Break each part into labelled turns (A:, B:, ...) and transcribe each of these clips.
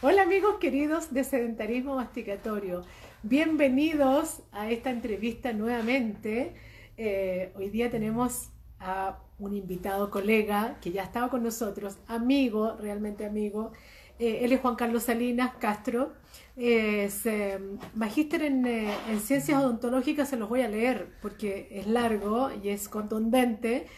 A: Hola amigos queridos de Sedentarismo Masticatorio. Bienvenidos a esta entrevista nuevamente. Eh, hoy día tenemos a un invitado colega que ya estaba con nosotros, amigo, realmente amigo. Eh, él es Juan Carlos Salinas Castro, es eh, magíster en, en, ciencias odontológicas, se los voy a leer porque es largo y es contundente.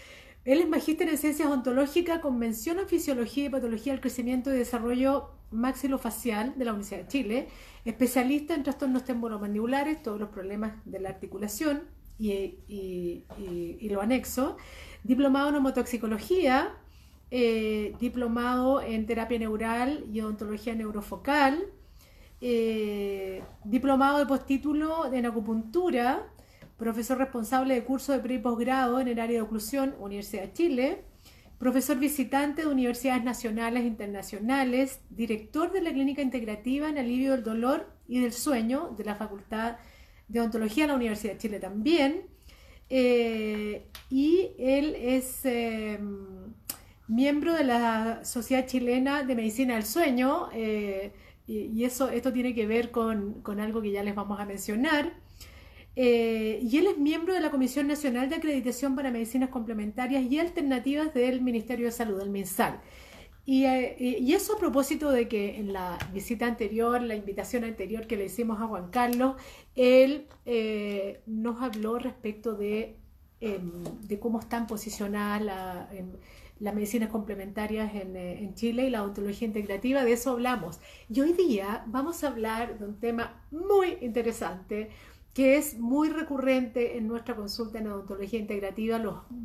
A: Él es magíster en ciencias odontológicas con mención en fisiología y patología del crecimiento y desarrollo maxilofacial de la Universidad de Chile, especialista en trastornos temporomandibulares, todos los problemas de la articulación y, lo anexo, diplomado en homotoxicología, eh, diplomado en terapia neural y odontología neurofocal, eh, diplomado de postítulo en acupuntura, profesor responsable de curso de pre y posgrado en el área de oclusión, Universidad de Chile, profesor visitante de universidades nacionales e internacionales, director de la Clínica Integrativa en Alivio del Dolor y del Sueño de la Facultad de Odontología de la Universidad de Chile también. Eh, y él es em, miembro de la Sociedad Chilena de Medicina del Sueño, eh, y, eso, esto tiene que ver con, con algo que ya les vamos a mencionar. Eh, y él es miembro de la Comisión Nacional de Acreditación para Medicinas Complementarias y Alternativas del Ministerio de Salud, el MinSal. Eh, y, eso a propósito de que en la visita anterior, la invitación anterior que le hicimos a Juan Carlos, él eh, nos habló respecto de, em, de, cómo están posicionadas las medicinas complementarias en, en, Chile y la odontología integrativa, de eso hablamos. Y hoy día vamos a hablar de un tema muy interesante, que es muy recurrente en nuestra consulta en odontología integrativa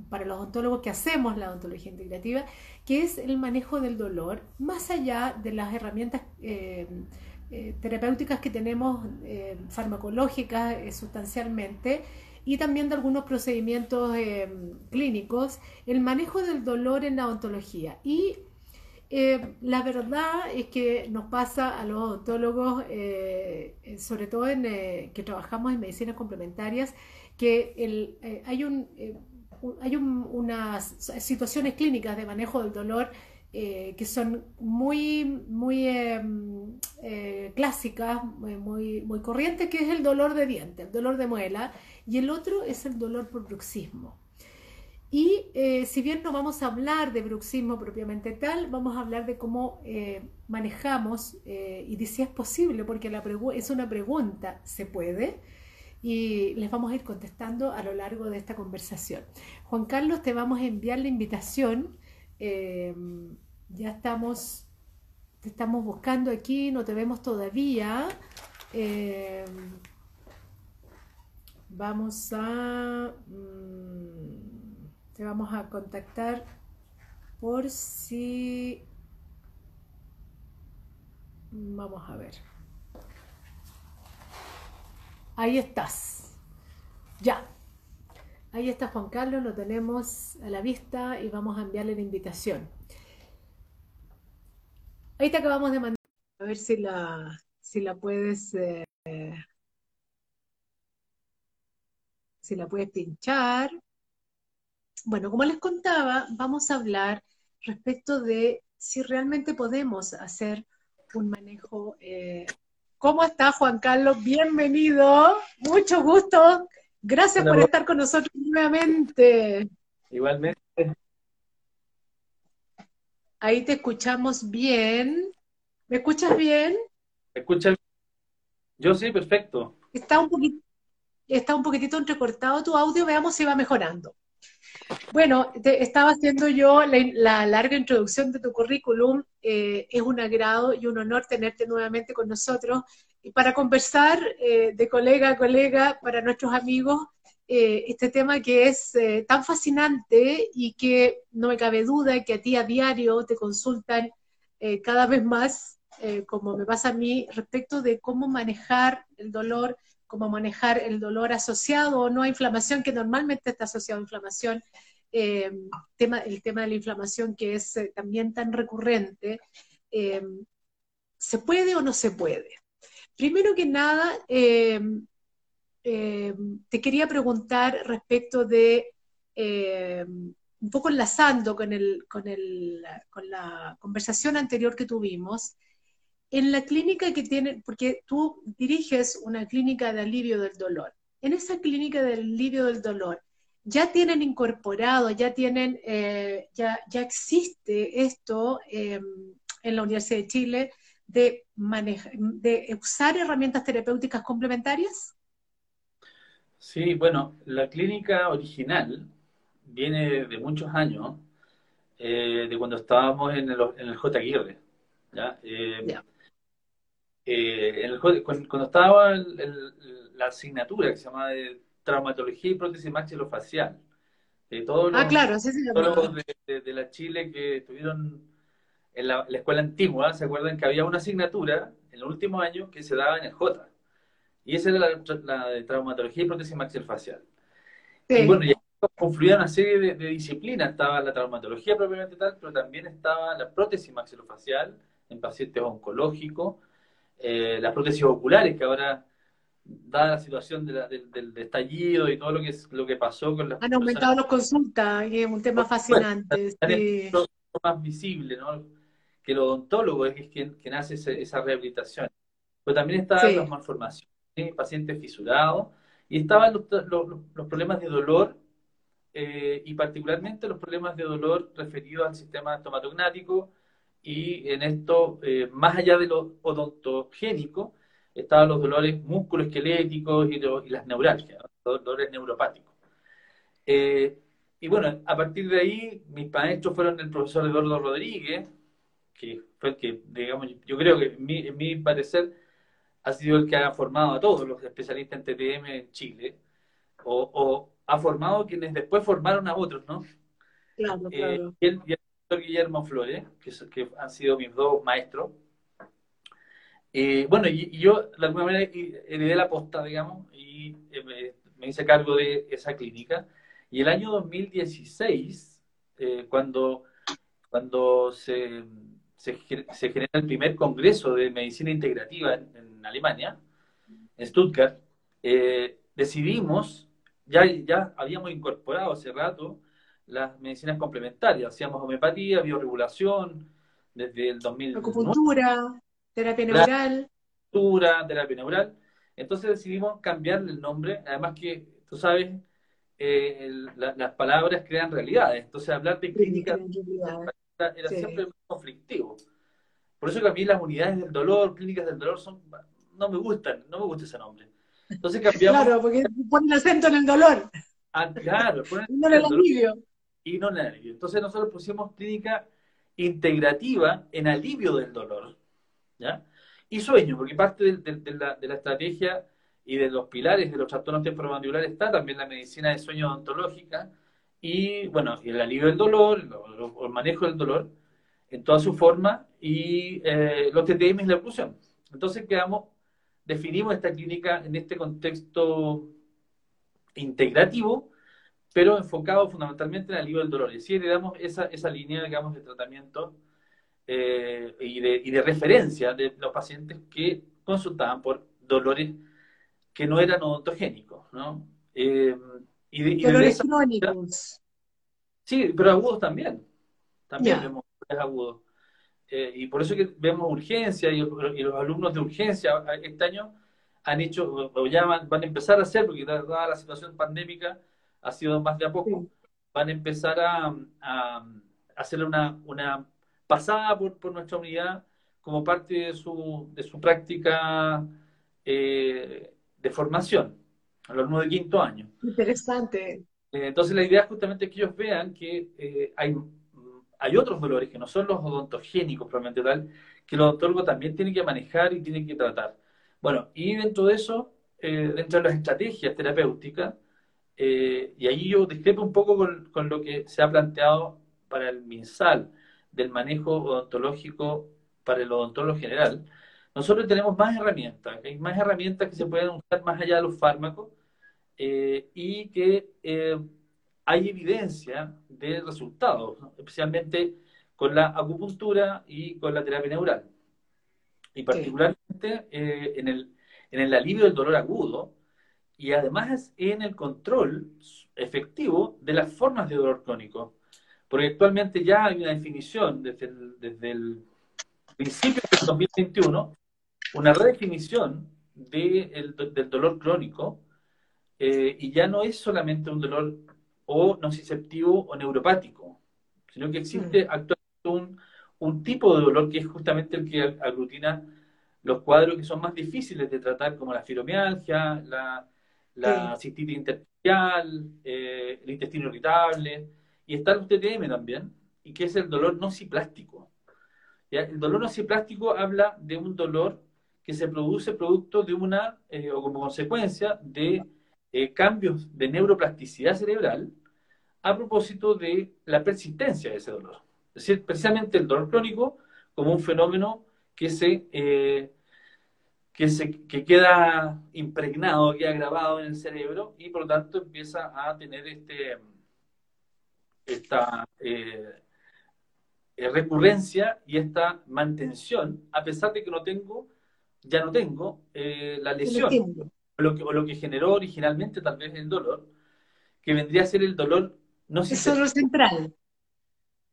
A: para los odontólogos que hacemos la odontología integrativa, que es el manejo del dolor, más allá de las herramientas eh, eh, terapéuticas que tenemos, eh, farmacológicas sustancialmente, y también de algunos procedimientos clínicos, el manejo del dolor en la odontología. Y eh, la verdad es que nos pasa a los odontólogos, eh, sobre todo en, eh, que trabajamos en medicinas complementarias, que hay, un, hay unas situaciones clínicas de manejo del dolor que son muy, muy clásicas, muy, muy corrientes, que es el dolor de diente, el dolor de muela, y el otro es el dolor por bruxismo. Y eh, si bien no vamos a hablar de bruxismo propiamente tal, vamos a hablar de cómo eh, manejamos eh, y de si es posible, porque es una pregunta, ¿se puede? Y les vamos a ir contestando a lo largo de esta conversación. Juan Carlos, te vamos a enviar la invitación. ya estamos, te estamos buscando aquí, no te vemos todavía. vamos a... Mm, te vamos a contactar por si... Vamos a ver. Ahí estás. Ya. Ahí está Juan Carlos, lo tenemos a la vista y vamos a enviarle la invitación. Ahí te acabamos de mandar. A ver si la, si la puedes... Eh, si la puedes pinchar. Bueno, como les contaba, vamos a hablar respecto de si realmente podemos hacer un manejo. Eh, ¿Cómo está Juan Carlos? Bienvenido, mucho gusto. Gracias por estar con nosotros nuevamente.
B: Igualmente.
A: Ahí te escuchamos bien. ¿Me escuchas bien?
B: ¿Me escuchas? Yo sí, perfecto.
A: Está un, poquito, está un poquitito entrecortado tu audio, veamos si va mejorando. Bueno, te estaba haciendo yo la, larga introducción de tu currículum. Eh, es un agrado y un honor tenerte nuevamente con nosotros y para conversar eh, de colega a colega para nuestros amigos eh, este tema que es tan fascinante y que no me cabe duda que a ti a diario te consultan cada vez más, como me pasa a mí, respecto de cómo manejar el dolor cómo manejar el dolor asociado o no a inflamación, que normalmente está asociado a inflamación, eh, el tema de la inflamación que es eh, también tan recurrente. Eh, ¿Se puede o no se puede? Primero que nada, te quería preguntar respecto de, un poco enlazando con, el, con, el, con la conversación anterior que tuvimos, en la clínica que tienen, porque tú diriges una clínica de alivio del dolor, en esa clínica de alivio del dolor, ya tienen incorporado, ya tienen, eh, ya, ya existe esto em, en la Universidad de Chile de, de usar herramientas terapéuticas complementarias?
B: Sí, bueno, la clínica original viene de muchos años, eh, de cuando estábamos en el, en el J. Aguirre. ¿ya? Eh, cuando, estaba la asignatura que se llama de traumatología y prótesis maxilofacial, todos
A: ah, claro,
B: de, la Chile que estuvieron en la, escuela antigua, ¿se acuerdan que había una asignatura en el último año que se daba en el J? Y esa era la, de traumatología y prótesis maxilofacial. Y bueno, ya confluía una serie de, de, disciplinas. Estaba la traumatología propiamente tal, pero también estaba la prótesis maxilofacial en pacientes oncológicos, eh, las prótesis oculares, que ahora, dada la situación del, estallido y todo lo que, lo que pasó con las
A: Han aumentado las consultas, y es un tema fascinante.
B: Es más visible, ¿no? Que el odontólogo es quien, quien hace esa rehabilitación. Pero también estaban las malformaciones, pacientes fisurados, y estaban los, los problemas de dolor eh, y particularmente los problemas de dolor referidos al sistema estomatognático y en esto, eh, más allá de lo odontogénico, estaban los dolores musculoesqueléticos y, y las neuralgias, los dolores neuropáticos. Eh, y bueno, a partir de ahí, mis maestros fueron el profesor Eduardo Rodríguez, que fue el que, digamos, yo creo que en mi, parecer ha sido el que ha formado a todos los especialistas en TTM en Chile, o ha formado quienes después formaron a otros, ¿no?
A: Claro, eh, claro.
B: Guillermo Flores, que, que, han sido mis dos maestros. Eh, bueno, y, yo de alguna manera heredé la posta, digamos, y eh, me, hice cargo de esa clínica. Y el año 2016, cuando, cuando se, se, genera el primer congreso de medicina integrativa en, en Alemania, en Stuttgart, decidimos ya, ya habíamos incorporado hace rato las medicinas complementarias. Hacíamos homeopatía, bioregulación, desde el 2000.
A: Acupuntura, terapia neural.
B: Acupuntura, terapia neural. Entonces decidimos cambiarle el nombre, además que, tú sabes, eh, las palabras crean realidades. Entonces hablar de clínica era, siempre muy conflictivo. Por eso que a mí las unidades del dolor, clínicas del dolor, son no me gustan, no me gusta ese nombre. Entonces cambiamos.
A: Claro, porque ponen acento en el dolor.
B: Ah, claro,
A: ponen en el alivio.
B: Y no en el alivio. Entonces nosotros pusimos clínica integrativa en alivio del dolor. ¿ya? Y sueño, porque parte de, la, estrategia y de los pilares de los trastornos temporomandibulares está también la medicina de sueño odontológica y, bueno, el alivio del dolor, el, manejo del dolor en toda su forma y eh, los TTM y la oclusión. Entonces quedamos definimos esta clínica en este contexto integrativo, pero enfocado fundamentalmente en el alivio del dolor. Y así le damos esa, esa línea, digamos, de tratamiento eh, y, de, y, de, referencia de los pacientes que consultaban por dolores que no eran odontogénicos, ¿no?
A: Eh, y dolores crónicos.
B: Sí, pero agudos también. También vemos agudos. Eh, y por eso que vemos urgencia y, los alumnos de urgencia este año han hecho, o ya van, a empezar a hacer, porque dada la situación pandémica ha sido más de a poco, van a empezar a, a, hacer una, una pasada por, por, nuestra unidad como parte de su, de su práctica eh, de formación, a los de quinto año.
A: Interesante.
B: Eh, entonces la idea es justamente que ellos vean que hay hay otros dolores que no son los odontogénicos probablemente tal, que el odontólogo también tiene que manejar y tiene que tratar. Bueno, y dentro de eso, eh, dentro de las estrategias terapéuticas, eh, y ahí yo discrepo un poco con, con, lo que se ha planteado para el MinSal, del manejo odontológico para el odontólogo general, nosotros tenemos más herramientas, hay más herramientas que se pueden usar más allá de los fármacos eh, y que hay evidencia de resultados, especialmente con la acupuntura y con la terapia neural. Y particularmente eh, en, el, en el alivio del dolor agudo y además en el control efectivo de las formas de dolor crónico. Porque actualmente ya hay una definición desde el, desde el principios del 2021 una redefinición del dolor crónico eh, y ya no es solamente un dolor o nociceptivo o neuropático, sino que existe mm. actualmente un, un, tipo de dolor que es justamente el que aglutina los cuadros que son más difíciles de tratar, como la fibromialgia, la, la cistitis intersticial, eh, el intestino irritable, y está el TTM también, y que es el dolor nociplástico. El dolor nociplástico habla de un dolor que se produce producto de una, eh, o como consecuencia de eh, cambios de neuroplasticidad cerebral a propósito de la persistencia de ese dolor. Es decir, precisamente el dolor crónico como un fenómeno que se, eh, que se que queda impregnado, queda grabado en el cerebro y por lo tanto empieza a tener este, esta recurrencia y esta mantención, a pesar de que no tengo, ya no tengo la lesión lo que, o lo que generó originalmente tal vez el dolor, que vendría a ser el dolor
A: no sé El dolor central.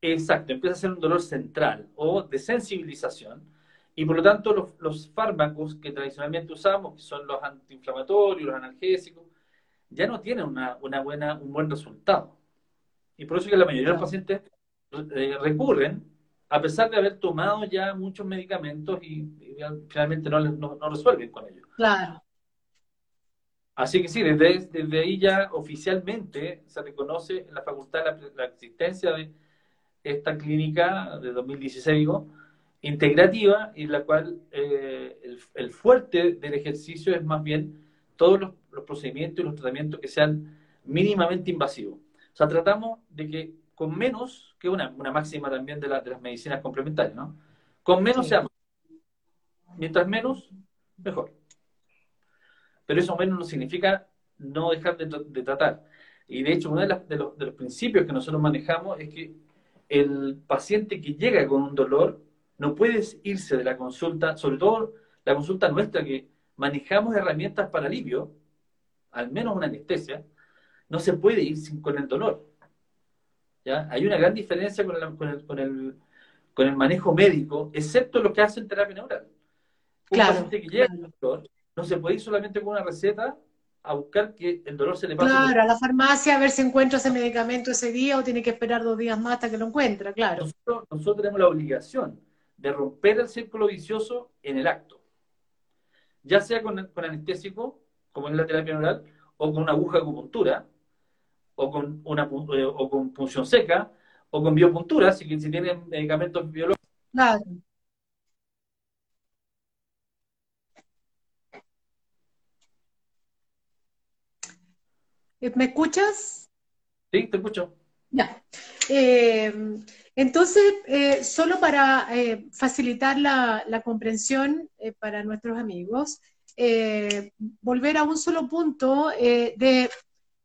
B: Exacto, empieza a ser un dolor central o de sensibilización. Y por lo tanto, los, los, fármacos que tradicionalmente usamos, que son los antiinflamatorios, los analgésicos, ya no tienen una, una buena, un buen resultado. Y por eso que la mayoría de los pacientes eh, recurren, a pesar de haber tomado ya muchos medicamentos y, finalmente no, no, no, resuelven con ellos.
A: Claro.
B: Así que sí, desde, desde ahí ya oficialmente se reconoce en la facultad la, existencia de esta clínica de 2016, digo, integrativa, y la cual eh, el, fuerte del ejercicio es más bien todos los, procedimientos y los tratamientos que sean mínimamente invasivos. O sea, tratamos de que con menos, que una, una máxima también de, de las medicinas complementarias, ¿no? Con menos sea más. Mientras menos, mejor pero eso menos no significa no dejar de, tratar. Y de hecho, uno de, los, principios que nosotros manejamos es que el paciente que llega con un dolor no puede irse de la consulta, sobre todo la consulta nuestra que manejamos herramientas para alivio, al menos una anestesia, no se puede ir sin, con el dolor. ¿ya? Hay una gran diferencia con el, con, el, con, el, manejo médico, excepto lo que hace en terapia neural. Un paciente que llega con dolor no se puede ir solamente con una receta a buscar que el dolor se le pase.
A: Claro, a la farmacia a ver si encuentra ese medicamento ese día o tiene que esperar dos días más hasta que lo encuentra, claro.
B: Nosotros, tenemos la obligación de romper el círculo vicioso en el acto. Ya sea con, anestésico, como en la terapia oral, o con una aguja de acupuntura, o con, una, eh, o con punción seca, o con biopuntura, si, si tienen medicamentos biológicos. Claro.
A: ¿Me escuchas?
B: Sí, te escucho.
A: Ya. Eh, entonces, eh, solo para eh, facilitar la, comprensión para nuestros amigos, volver a un solo punto de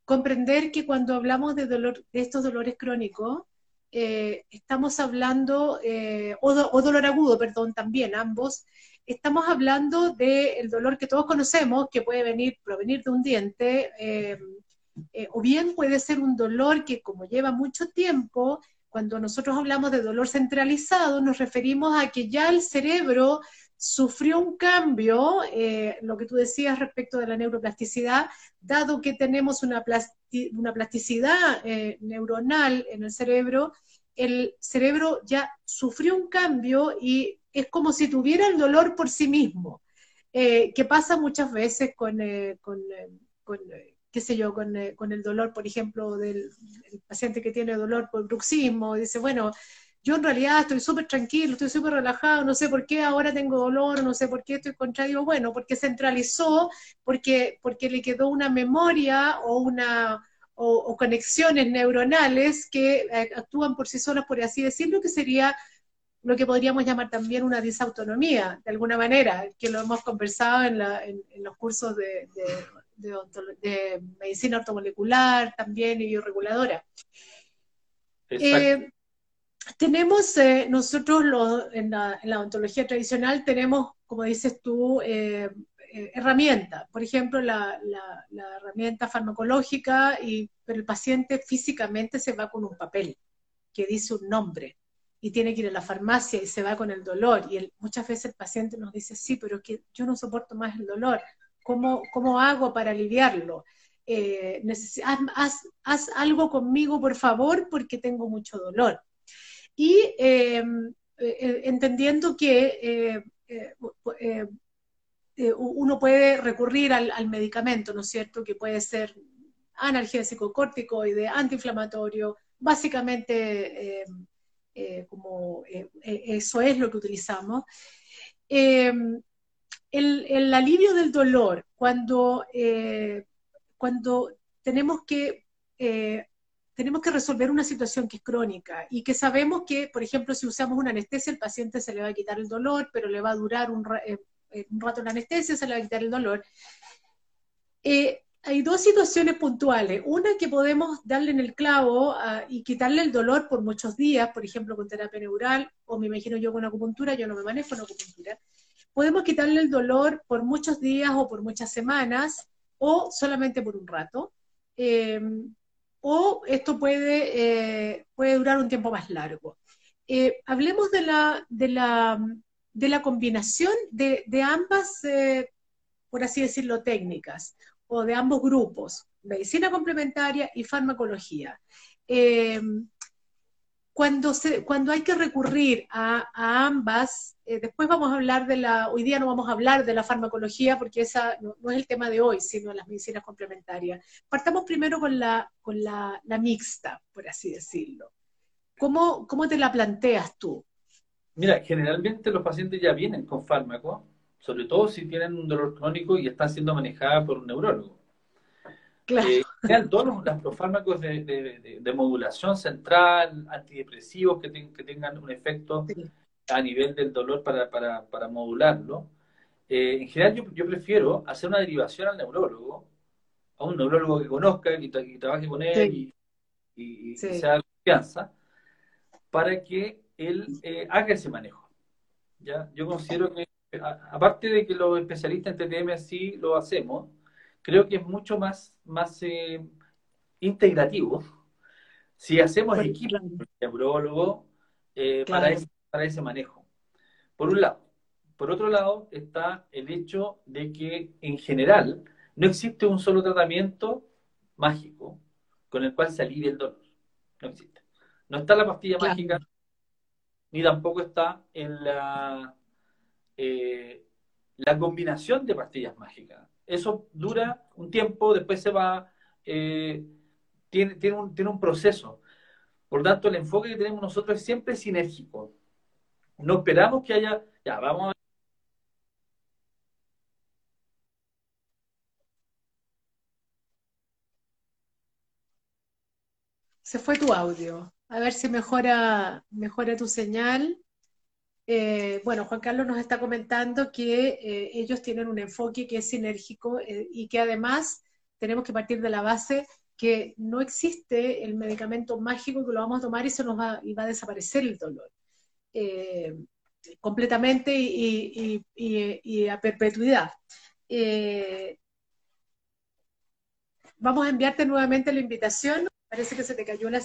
A: comprender que cuando hablamos de, dolor, de estos dolores crónicos, estamos hablando, o, o, dolor agudo, perdón, también ambos, estamos hablando del dolor que todos conocemos, que puede venir, provenir de un diente, eh, o bien puede ser un dolor que como lleva mucho tiempo, cuando nosotros hablamos de dolor centralizado, nos referimos a que ya el cerebro sufrió un cambio, eh, lo que tú decías respecto de la neuroplasticidad, dado que tenemos una, una plasticidad eh, neuronal en el cerebro, el cerebro ya sufrió un cambio y es como si tuviera el dolor por sí mismo, que pasa muchas veces con, con qué sé yo, con, eh, con el dolor, por ejemplo, del paciente que tiene dolor por bruxismo, dice, bueno, yo en realidad estoy súper tranquilo, estoy súper relajado, no sé por qué ahora tengo dolor, no sé por qué estoy contrario, bueno, porque centralizó, porque, porque le quedó una memoria o una o, conexiones neuronales que eh, actúan por sí solas, por así decirlo, que sería lo que podríamos llamar también una disautonomía, de alguna manera, que lo hemos conversado en, en, los cursos de, medicina ortomolecular también y bioreguladora. Eh, tenemos, eh, nosotros en, la, ontología tradicional tenemos, como dices tú, eh, herramientas, por ejemplo, la, herramienta farmacológica, y, pero el paciente físicamente se va con un papel que dice un nombre. y tiene que ir a la farmacia y se va con el dolor. Y muchas veces el paciente nos dice, sí, pero es que yo no soporto más el dolor. ¿Cómo, cómo hago para aliviarlo? Eh, haz, algo conmigo, por favor, porque tengo mucho dolor. Y em, eh, entendiendo que uno puede recurrir al, medicamento, ¿no es cierto? Que puede ser analgésico, corticoide, antiinflamatorio, básicamente em, eh, como eh, eh, eso es lo que utilizamos. El, alivio del dolor, cuando, cuando tenemos que tenemos que resolver una situación que es crónica y que sabemos que, por ejemplo, si usamos una anestesia, el paciente se le va a quitar el dolor, pero le va a durar un, un rato la anestesia, se le va a quitar el dolor. Eh, hay dos situaciones puntuales. Una que podemos darle en el clavo ah, y quitarle el dolor por muchos días, por ejemplo, con terapia neural, o me imagino yo con acupuntura, yo no me manejo en acupuntura. Podemos quitarle el dolor por muchos días o por muchas semanas, o solamente por un rato. Em, o esto puede, eh, puede durar un tiempo más largo. Eh, hablemos de la, de la, de la combinación de, de ambas, eh, por así decirlo, técnicas o de ambos grupos, medicina complementaria y farmacología. Cuando, se, cuando hay que recurrir a, ambas, eh, después vamos a hablar de la, hoy día no vamos a hablar de la farmacología porque esa no, es el tema de hoy, sino las medicinas complementarias. Partamos primero con la, con la, mixta, por así decirlo. ¿Cómo, ¿Cómo te la planteas tú?
B: Mira, generalmente los pacientes ya vienen con fármaco sobre todo si tienen un dolor crónico y están siendo manejadas por un neurólogo. Claro. Eh, todos los, fármacos de, modulación central, antidepresivos que, que tengan un efecto a nivel del dolor para, para, para modularlo. Eh, en general, yo, yo, prefiero hacer una derivación al neurólogo, a un neurólogo que conozca, y, trabaje con él y, y, sea confianza, para que él eh, haga ese manejo. ¿ya? Yo considero que aparte de que los especialistas en TTM sí lo hacemos, creo que es mucho más, más eh, integrativo si hacemos equipo neurólogo eh, para, ese, para ese manejo. Por un lado. Por otro lado está el hecho de que en general no existe un solo tratamiento mágico con el cual se alivie el dolor. No existe. No está la pastilla mágica, ni tampoco está en la eh, la combinación de pastillas mágicas. Eso dura un tiempo, después se va, eh, tiene, tiene, un, tiene un proceso. Por tanto, el enfoque que tenemos nosotros es siempre sinérgico. No esperamos que haya, ya, vamos a
A: Se fue tu audio. A ver si mejora, mejora tu señal. Eh, bueno, Juan Carlos nos está comentando que eh, ellos tienen un enfoque que es sinérgico eh, y que además tenemos que partir de la base que no existe el medicamento mágico que lo vamos a tomar y se nos va, y va a desaparecer el dolor completamente y, a perpetuidad. vamos a enviarte nuevamente la invitación. Parece que se te cayó la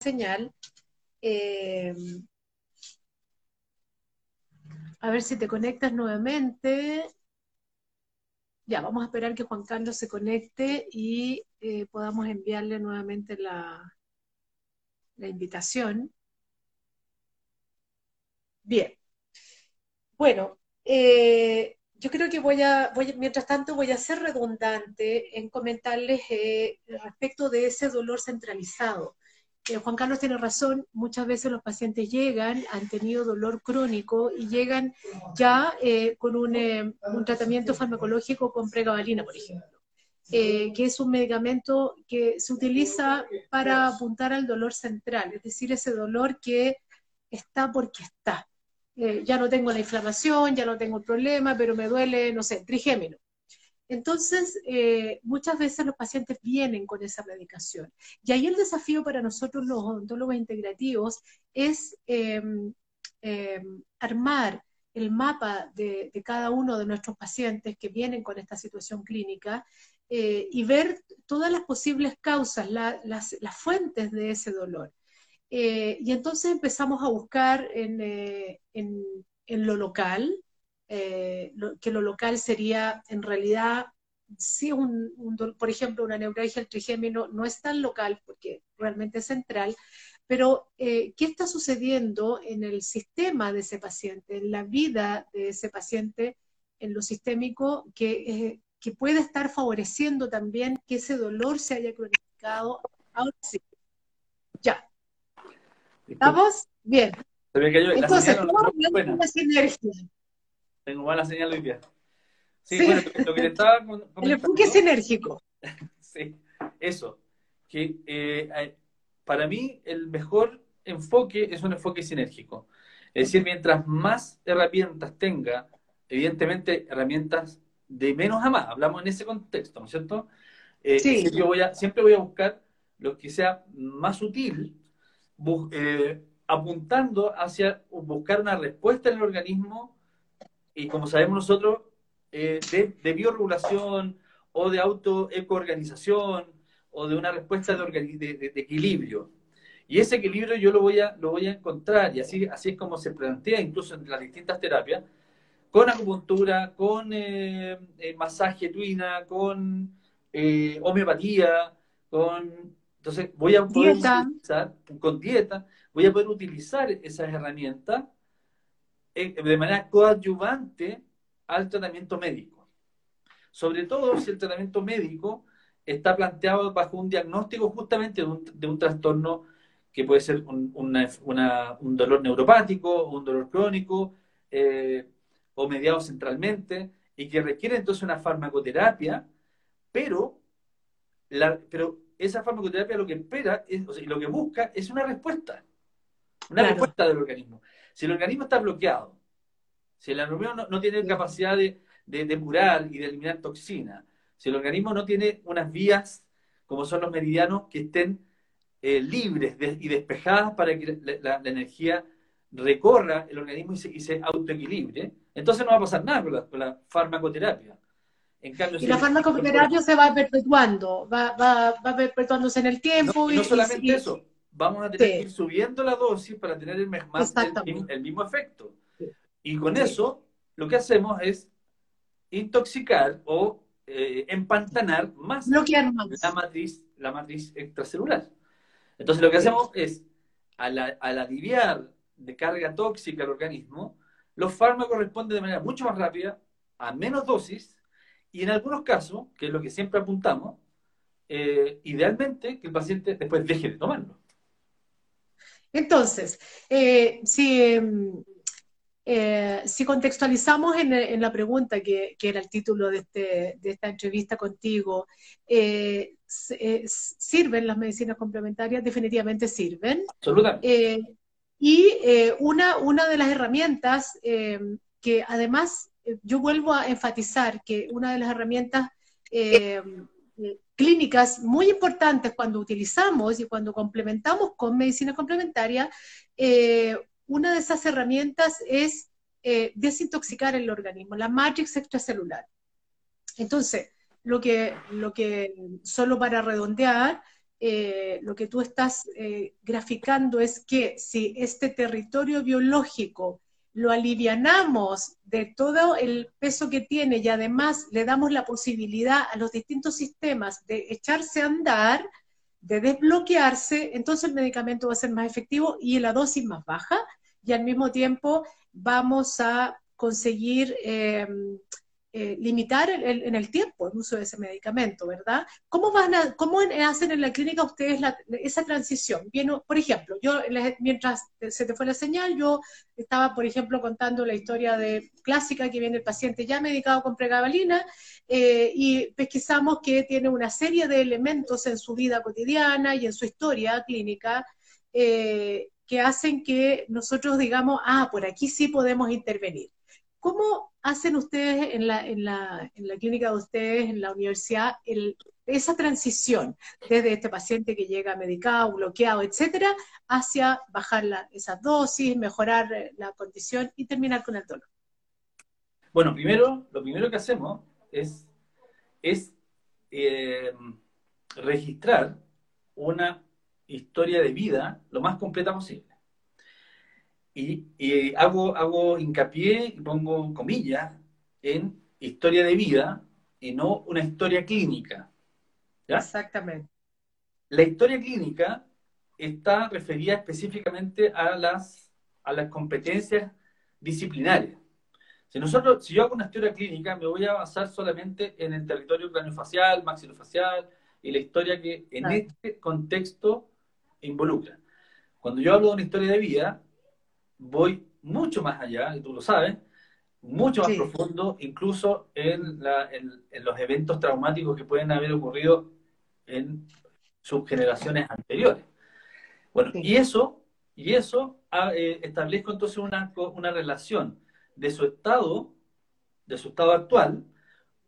A: señal. A ver si te conectas nuevamente. Ya, vamos a esperar que Juan Carlos se conecte y eh, podamos enviarle nuevamente la, invitación. Bien. Bueno, eh, yo creo que voy a, mientras tanto, voy a ser redundante en comentarles eh, respecto de ese dolor centralizado. Eh, Juan Carlos tiene razón, muchas veces los pacientes llegan, han tenido dolor crónico y llegan ya eh, con eh, un, tratamiento farmacológico con pregabalina, por ejemplo, que es un medicamento que se utiliza para apuntar al dolor central, es decir, ese dolor que está porque está. ya no tengo la inflamación, ya no tengo el problema, pero me duele, no sé, trigémino. Entonces, eh, muchas veces los pacientes vienen con esa medicación. Y ahí el desafío para nosotros los odontólogos integrativos es em, em, armar el mapa de, cada uno de nuestros pacientes que vienen con esta situación clínica eh, y ver todas las posibles causas, las, fuentes de ese dolor. Eh, y entonces empezamos a buscar en, lo local, que lo local sería en realidad sí, un, por ejemplo, una neuralgia al trigémino no es tan local porque realmente es central, pero eh, ¿qué está sucediendo en el sistema de ese paciente, en la vida de ese paciente, en lo sistémico, que, eh, que puede estar favoreciendo también que ese dolor se haya cronificado? Ahora sí. Ya. ¿Estamos? Bien. Entonces, ¿cómo
B: la sinergia? Tengo mala señal hoy día. Sí, bueno, lo que le estaba
A: El enfoque sinérgico.
B: sí, eso. Que eh, para mí el mejor enfoque es un enfoque sinérgico. Es decir, mientras más herramientas tenga, evidentemente herramientas de menos a más, hablamos en ese contexto, ¿no es cierto? Eh, sí. Yo voy a, siempre voy a buscar lo que sea más útil, eh, apuntando hacia buscar una respuesta en el organismo y como sabemos nosotros, eh, de, biorregulación o de autoecoorganización o de una respuesta de, equilibrio. Y ese equilibrio yo lo voy a, lo voy a encontrar, y así, así es como se plantea incluso en las distintas terapias, con acupuntura, con eh, eh, masaje tuina, con homeopatía, con... Entonces voy a poder utilizar, con dieta, voy a poder utilizar esas herramientas de manera coadyuvante al tratamiento médico. Sobre todo si el tratamiento médico está planteado bajo un diagnóstico justamente de un, trastorno que puede ser un, dolor neuropático, un dolor crónico eh, o mediado centralmente y que requiere entonces una farmacoterapia, pero, pero esa farmacoterapia lo que espera es, lo que busca es una respuesta, una respuesta del organismo. Si el organismo está bloqueado, si el organismo no, tiene capacidad de, depurar y de eliminar toxina, si el organismo no tiene unas vías como son los meridianos que estén eh, libres y despejadas para que la, energía recorra el organismo y se, autoequilibre, entonces no va a pasar nada con la, farmacoterapia.
A: En cambio, y la farmacoterapia se va perpetuando, va, va, perpetuándose en el tiempo.
B: No, solamente eso, vamos a tener que ir subiendo la dosis para tener el, el mismo efecto. Y con eso lo que hacemos es intoxicar o eh, empantanar más, La, matriz, la matriz extracelular. Entonces lo que hacemos es, al, aliviar de carga tóxica al organismo, los fármacos responden de manera mucho más rápida, a menos dosis, y en algunos casos, que es lo que siempre apuntamos, eh, idealmente que el paciente después deje de tomarlo.
A: Entonces, eh, si em, eh, si contextualizamos en, la pregunta que, era el título de, este, de esta entrevista contigo, eh, ¿sirven las medicinas complementarias? Definitivamente sirven.
B: Absolutamente.
A: y una, una de las herramientas que además yo vuelvo a enfatizar que una de las herramientas clínicas muy importantes cuando utilizamos y cuando complementamos con medicina complementaria, una de esas herramientas es eh, desintoxicar el organismo, la matrix extracelular. Entonces, lo que, lo que solo para redondear, eh, lo que tú estás eh, graficando es que si este territorio biológico lo alivianamos de todo el peso que tiene y además le damos la posibilidad a los distintos sistemas de echarse a andar, de desbloquearse, entonces el medicamento va a ser más efectivo y la dosis más baja. Y al mismo tiempo vamos a conseguir eh, eh, limitar en el tiempo el uso de ese medicamento, ¿verdad? ¿Cómo, van a, cómo hacen en la clínica ustedes esa transición? Bien, por ejemplo, yo mientras se te fue la señal, yo estaba, por ejemplo, contando la historia de clásica que viene el paciente ya medicado con pregabalina eh, y pesquisamos que tiene una serie de elementos en su vida cotidiana y en su historia clínica que hacen que nosotros digamos, ah, por aquí sí podemos intervenir. ¿Cómo hacen ustedes en la, en la, en la clínica de ustedes, en la universidad, esa transición desde este paciente que llega medicado, bloqueado, etcétera, hacia bajar la, esa dosis, mejorar eh, la condición y terminar con el dolor?
B: Bueno, primero, lo primero que hacemos es, es eh, registrar una historia de vida lo más completa posible. Y, hago, hago hincapié y pongo comillas en historia de vida y no una historia clínica.
A: Exactamente.
B: La historia clínica está referida específicamente a las, a las competencias disciplinarias. Si, nosotros, si yo hago una historia clínica, me voy a basar solamente en el territorio craneofacial, maxilofacial y la historia que en este contexto involucra. Cuando yo hablo de una historia de vida, voy mucho más allá, y tú lo sabes, mucho más profundo, incluso en, los eventos traumáticos que pueden haber ocurrido en sus generaciones anteriores. Bueno, y eso, y eso ah, eh, establezco entonces una, una relación de su estado, de su estado actual,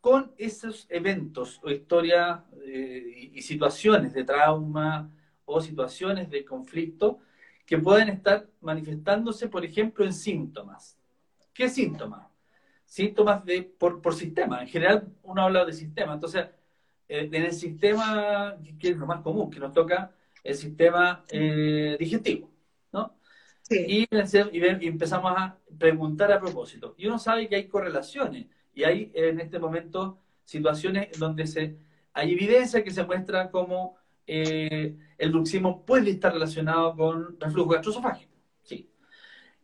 B: con esos eventos o historias eh, y situaciones de trauma o situaciones de conflicto que pueden estar manifestándose, por ejemplo, en síntomas. ¿Qué síntomas? Síntomas de, por, por sistema. En general, uno habla de sistema. Entonces, eh, en el sistema, que es lo más común, que nos toca el sistema eh, digestivo, ¿no? Sí. Y, y, empezamos a preguntar a propósito. Y uno sabe que hay correlaciones. Y hay en este momento situaciones donde se, hay evidencia que se muestra como eh, el bruxismo puede estar relacionado con reflujo gastroesofágico. Sí.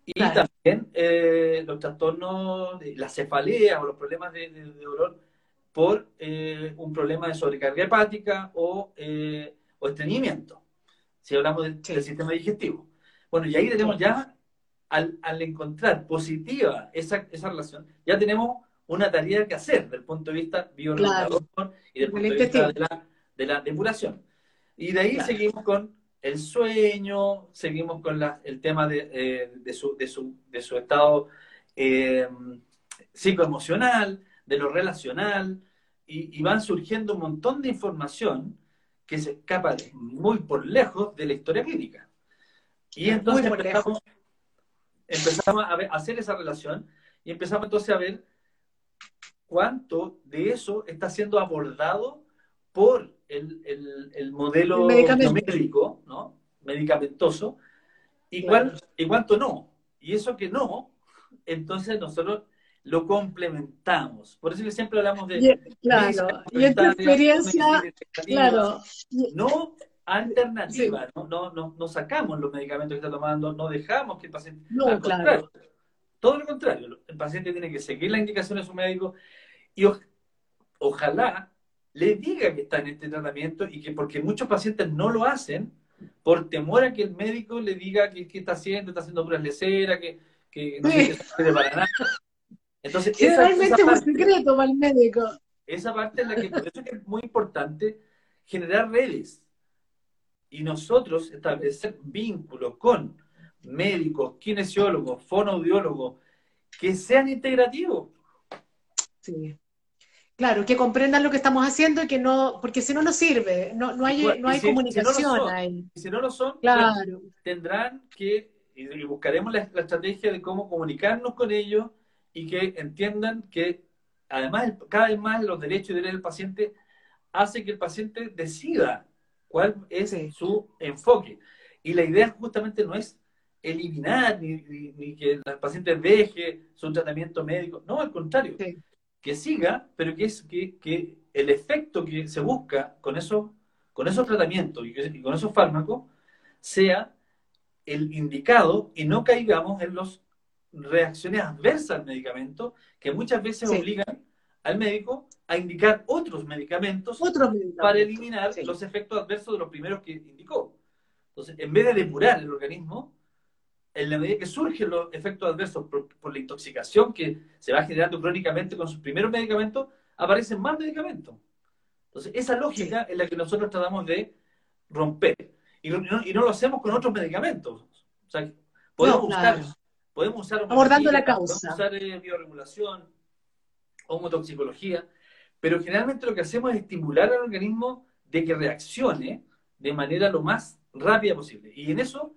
B: Y también eh, los trastornos, de la cefalea o los problemas de, dolor por eh, un problema de sobrecarga hepática o, o estreñimiento, si hablamos del, sistema digestivo. Bueno, y ahí tenemos ya, al, al encontrar positiva esa, esa relación, ya tenemos una tarea que hacer desde el punto de vista bioregulador y desde el punto de vista de la, de la depuración. Y de ahí seguimos con el sueño, seguimos con el tema de, eh, de, su, de, su, de, su, estado eh, psicoemocional, de lo relacional, y, van surgiendo un montón de información que se escapa muy por lejos de la historia clínica. Y entonces empezamos, empezamos, a, ver, a hacer esa relación y empezamos entonces a ver cuánto de eso está siendo abordado por el, modelo médico, ¿no? medicamentoso, y, y cuánto no. Y eso que no, entonces nosotros lo complementamos. Por eso que siempre hablamos de...
A: claro, y esta experiencia, claro.
B: No alternativa, no, no, no, sacamos los medicamentos que está tomando, no dejamos que el paciente...
A: No, claro.
B: todo lo contrario, el paciente tiene que seguir las indicaciones de su médico y ojalá le diga que está en este tratamiento y que porque muchos pacientes no lo hacen por temor a que el médico le diga que, está haciendo, está haciendo puras leceras, que, que no se para nada. Entonces,
A: esa, realmente es un secreto para el médico.
B: Esa parte es la que, por eso es muy importante generar redes y nosotros establecer vínculos con médicos, kinesiólogos, fonoaudiólogos, que sean integrativos.
A: Sí. Claro, que comprendan lo que estamos haciendo y que no, porque si no, no sirve, no, no hay, no hay comunicación ahí.
B: Si no lo son,
A: claro.
B: tendrán que, y buscaremos la, estrategia de cómo comunicarnos con ellos y que entiendan que además cada vez más los derechos y derechos del paciente hace que el paciente decida cuál es su enfoque. Y la idea justamente no es eliminar ni, ni, que el paciente deje su tratamiento médico, no, al contrario. Sí que siga, pero que, es, que, que el efecto que se busca con, eso, con esos tratamientos y, con esos fármacos sea el indicado y no caigamos en las reacciones adversas al medicamento que muchas veces obligan al médico a indicar otros medicamentos, para eliminar los efectos adversos de los primeros que indicó. Entonces, en vez de depurar el organismo, en la medida que surgen los efectos adversos por, la intoxicación que se va generando crónicamente con sus primeros medicamentos, aparecen más medicamentos. Entonces, esa lógica es la que nosotros tratamos de romper. Y no, lo hacemos con otros medicamentos. O sea, podemos, usar, podemos usar...
A: Abordando la causa.
B: Podemos usar eh, bioregulación, homotoxicología, pero generalmente lo que hacemos es estimular al organismo de que reaccione de manera lo más rápida posible. Y en eso,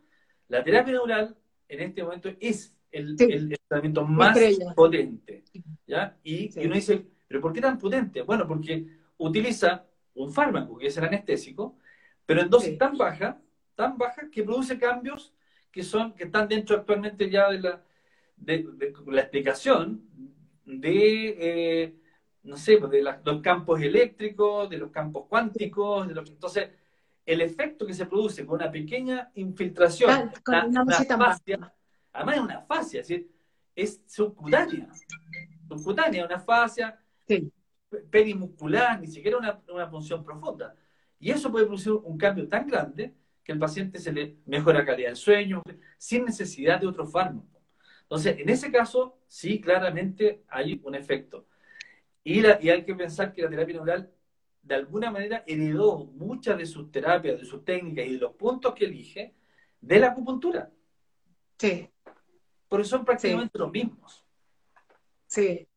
B: la terapia neural en este momento es el, tratamiento más potente. ¿ya? Y, uno dice, ¿pero por qué tan potente? Bueno, porque utiliza un fármaco, que es el anestésico, pero en dosis tan baja tan bajas que produce cambios que son que están dentro actualmente ya de la, de, la explicación de, eh, no sé, pues, de los campos eléctricos, de los campos cuánticos, de los, entonces el efecto que se produce con una pequeña infiltración,
A: con una, fascia,
B: además es una fascia, es decir, es subcutánea, subcutánea, una fascia perimuscular, ni siquiera una, una función profunda. Y eso puede producir un cambio tan grande que el paciente se le mejora la calidad del sueño sin necesidad de otro fármaco. Entonces, en ese caso, sí, claramente hay un efecto. Y, y hay que pensar que la terapia neural, de alguna manera, heredó muchas de sus terapias, de sus técnicas y de los puntos que elige de la acupuntura.
A: Sí.
B: Porque son prácticamente los mismos.
A: Sí.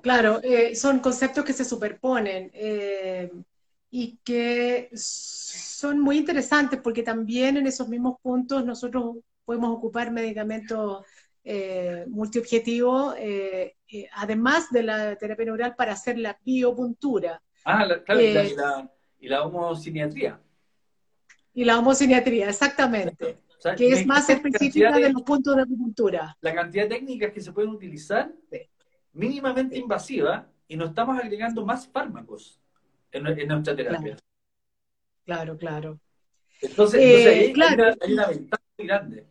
A: Claro, eh, son conceptos que se superponen. Eh, y que son muy interesantes porque también en esos mismos puntos nosotros podemos ocupar medicamentos eh, multiobjetivos, además de la terapia neural para hacer la biopuntura.
B: Ah, claro, y, la, y, la, homociniatría.
A: Y la homociniatría, exactamente. que es más específica de, los puntos de acupuntura.
B: La cantidad de técnicas que se pueden utilizar, mínimamente invasiva, y no estamos agregando más fármacos en, nuestra terapia.
A: Claro, claro.
B: Entonces, eh, hay, una, ventaja muy grande.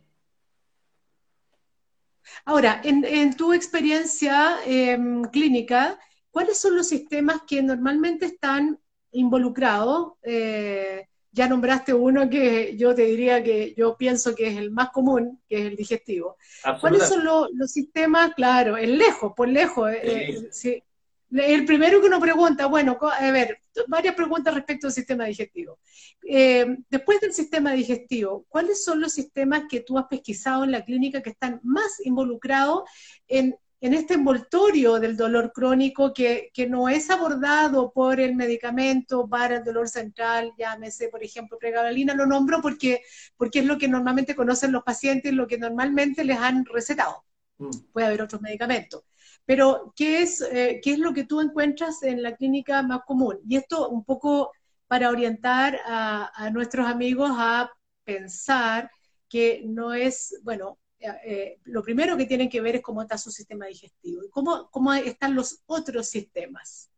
A: Ahora, en, tu experiencia em, clínica, ¿cuáles son los sistemas que normalmente están involucrados? Eh, ya nombraste uno que yo te diría que yo pienso que es el más común, que es el digestivo. ¿Cuáles son los, sistemas? Claro, es lejos, por lejos. Eh, sí. El primero que uno pregunta, bueno, a ver, varias preguntas respecto al sistema digestivo. Eh, después del sistema digestivo, ¿cuáles son los sistemas que tú has pesquisado en la clínica que están más involucrados en, este envoltorio del dolor crónico que, no es abordado por el medicamento para el dolor central, llámese, por ejemplo, pregabalina? Lo nombro porque, porque es lo que normalmente conocen los pacientes, lo que normalmente les han recetado. Mm. Puede haber otros medicamentos. Pero, ¿qué es, eh, ¿qué es lo que tú encuentras en la clínica más común? Y esto un poco para orientar a, nuestros amigos a pensar que no es, bueno, eh, eh, lo primero que tienen que ver es cómo está su sistema digestivo y cómo, cómo están los otros sistemas.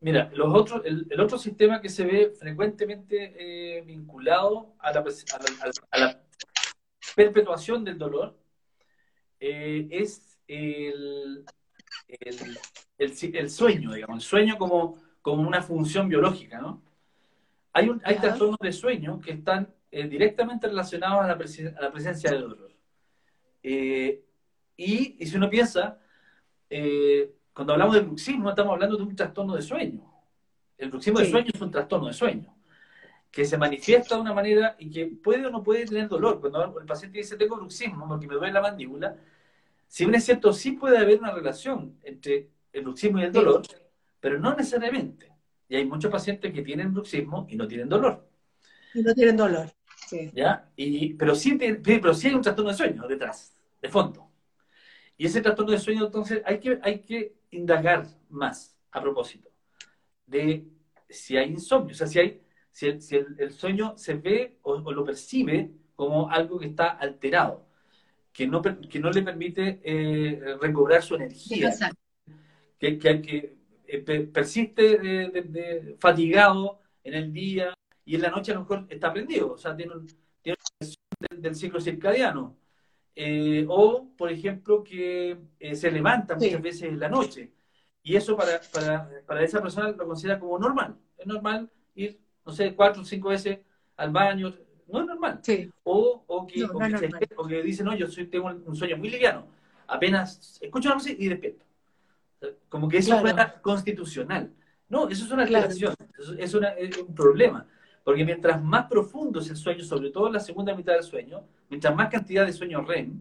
B: Mira, los otros, el, otro sistema que se ve frecuentemente vinculado a la, a la, perpetuación del dolor es el, el, sueño, digamos, el sueño como, como una función biológica, ¿no? Hay, un, hay trastornos de sueño que están eh, directamente relacionados a la, a la, presencia del dolor. Eh, y, y, si uno piensa, eh, cuando hablamos de bruxismo, estamos hablando de un trastorno de sueño. El bruxismo de sueño es un trastorno de sueño que se manifiesta de una manera y que puede o no puede tener dolor. Cuando el paciente dice tengo bruxismo porque me duele la mandíbula, si bien es cierto, sí puede haber una relación entre el bruxismo y el dolor, pero no necesariamente. Y hay muchos pacientes que tienen bruxismo y no tienen dolor.
A: Y no tienen dolor,
B: sí. ¿Ya? Y, pero, sí, pero sí hay un trastorno de sueño detrás, de fondo. Y ese trastorno de sueño, entonces, hay que, hay que indagar más a propósito de si hay insomnio, o sea, si, hay, si, el, sueño se ve o, lo percibe como algo que está alterado que no, que no le permite eh, recobrar su energía, que, que, eh, persiste de, fatigado en el día y en la noche a lo mejor está prendido, o sea, tiene, un, tiene del, del, ciclo circadiano. Eh, o, por ejemplo, que se levanta muchas veces en la noche. Y eso para, para, para esa persona lo considera como normal. Es normal ir, no sé, cuatro o cinco veces al baño, no es normal. O, o, que, o, que dice, no, yo soy, tengo un sueño muy liviano. Apenas escucho la música y despierto. Como que eso es constitucional. No, eso es una alteración, es, un problema. Porque mientras más profundo es el sueño, sobre todo en la segunda mitad del sueño, mientras más cantidad de sueño REM,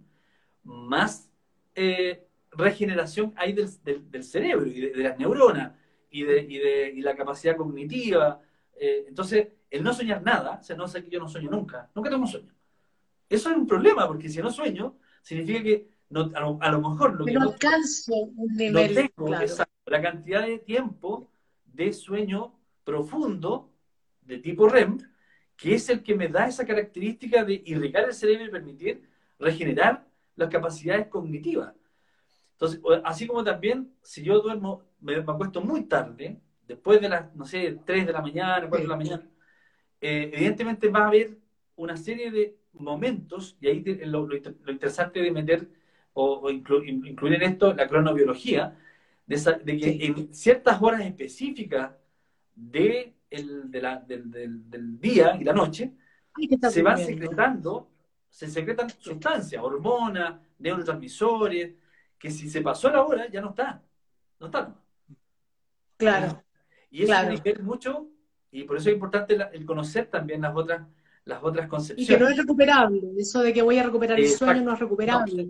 B: más eh, regeneración hay del, del, cerebro y de, las neuronas y de, y de y la capacidad cognitiva. Eh, entonces, el no soñar nada, o sea, no sé que yo no sueño nunca, nunca tengo sueño. Eso es un problema, porque si no sueño, significa que a, lo, mejor lo que
A: no alcanzo un nivel,
B: la cantidad de tiempo de sueño profundo de tipo REM que es el que me da esa característica de irrigar el cerebro y permitir regenerar las capacidades cognitivas. Entonces, así como también, si yo duermo, me, acuesto muy tarde, después de las, no sé, 3 de la mañana, 4 de la mañana, eh, evidentemente va a haber una serie de momentos, y ahí lo, interesante de meter o, incluir en esto la cronobiología, de, que en ciertas horas específicas de del, día y la noche, se van secretando, se secretan sustancias, hormonas, neurotransmisores, que si se pasó la hora ya no está, no está.
A: Claro.
B: Y eso tiene que ver mucho, y por eso es importante el conocer también las otras las otras concepciones.
A: Y que no es recuperable, eso de que voy a recuperar el sueño no es recuperable.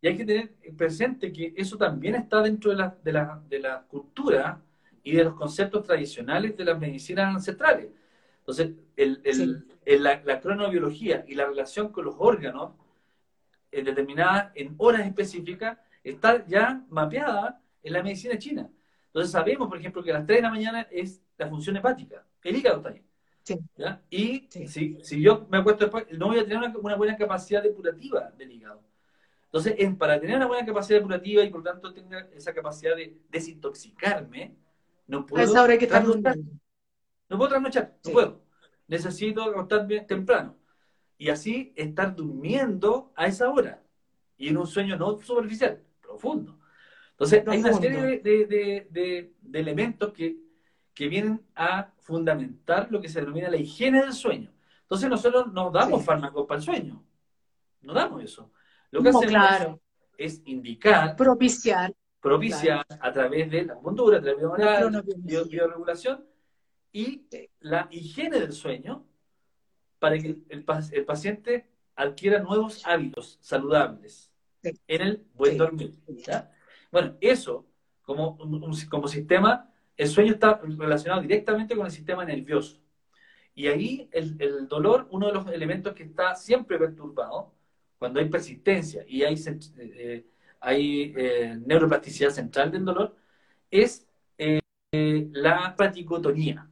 B: Y hay que tener presente que eso también está dentro de la, de la, de la cultura y de los conceptos tradicionales de las medicinas ancestrales. Entonces, el, la, cronobiología y la relación con los órganos eh, determinada en horas específicas está ya mapeada en la medicina china. Entonces sabemos, por ejemplo, que a las 3 de la mañana es la función hepática. El hígado está ahí. Y si, si, yo me acuesto después, no voy a tener una, buena capacidad depurativa del hígado. Entonces, en, para tener una buena capacidad depurativa y por tanto tenga esa capacidad de desintoxicarme, no puedo. trasnochar. No puedo trasnochar, no puedo. Necesito acostarme temprano. Y así estar durmiendo a esa hora. Y en un sueño no superficial, profundo. Entonces, hay una serie de, elementos que, que, vienen a fundamentar lo que se denomina la higiene del sueño. Entonces, nosotros no damos fármacos para el sueño. No damos eso. Lo que hacemos es indicar.
A: Propiciar
B: propicia a través de la acupuntura, a través de la bioregulación y la higiene del sueño para que el, paciente adquiera nuevos hábitos saludables en el buen dormir. Bueno, eso como, como sistema, el sueño está relacionado directamente con el sistema nervioso. Y ahí el, dolor, uno de los elementos que está siempre perturbado, cuando hay persistencia y hay eh, hay eh, neuroplasticidad central del dolor, es eh, la paticotonía,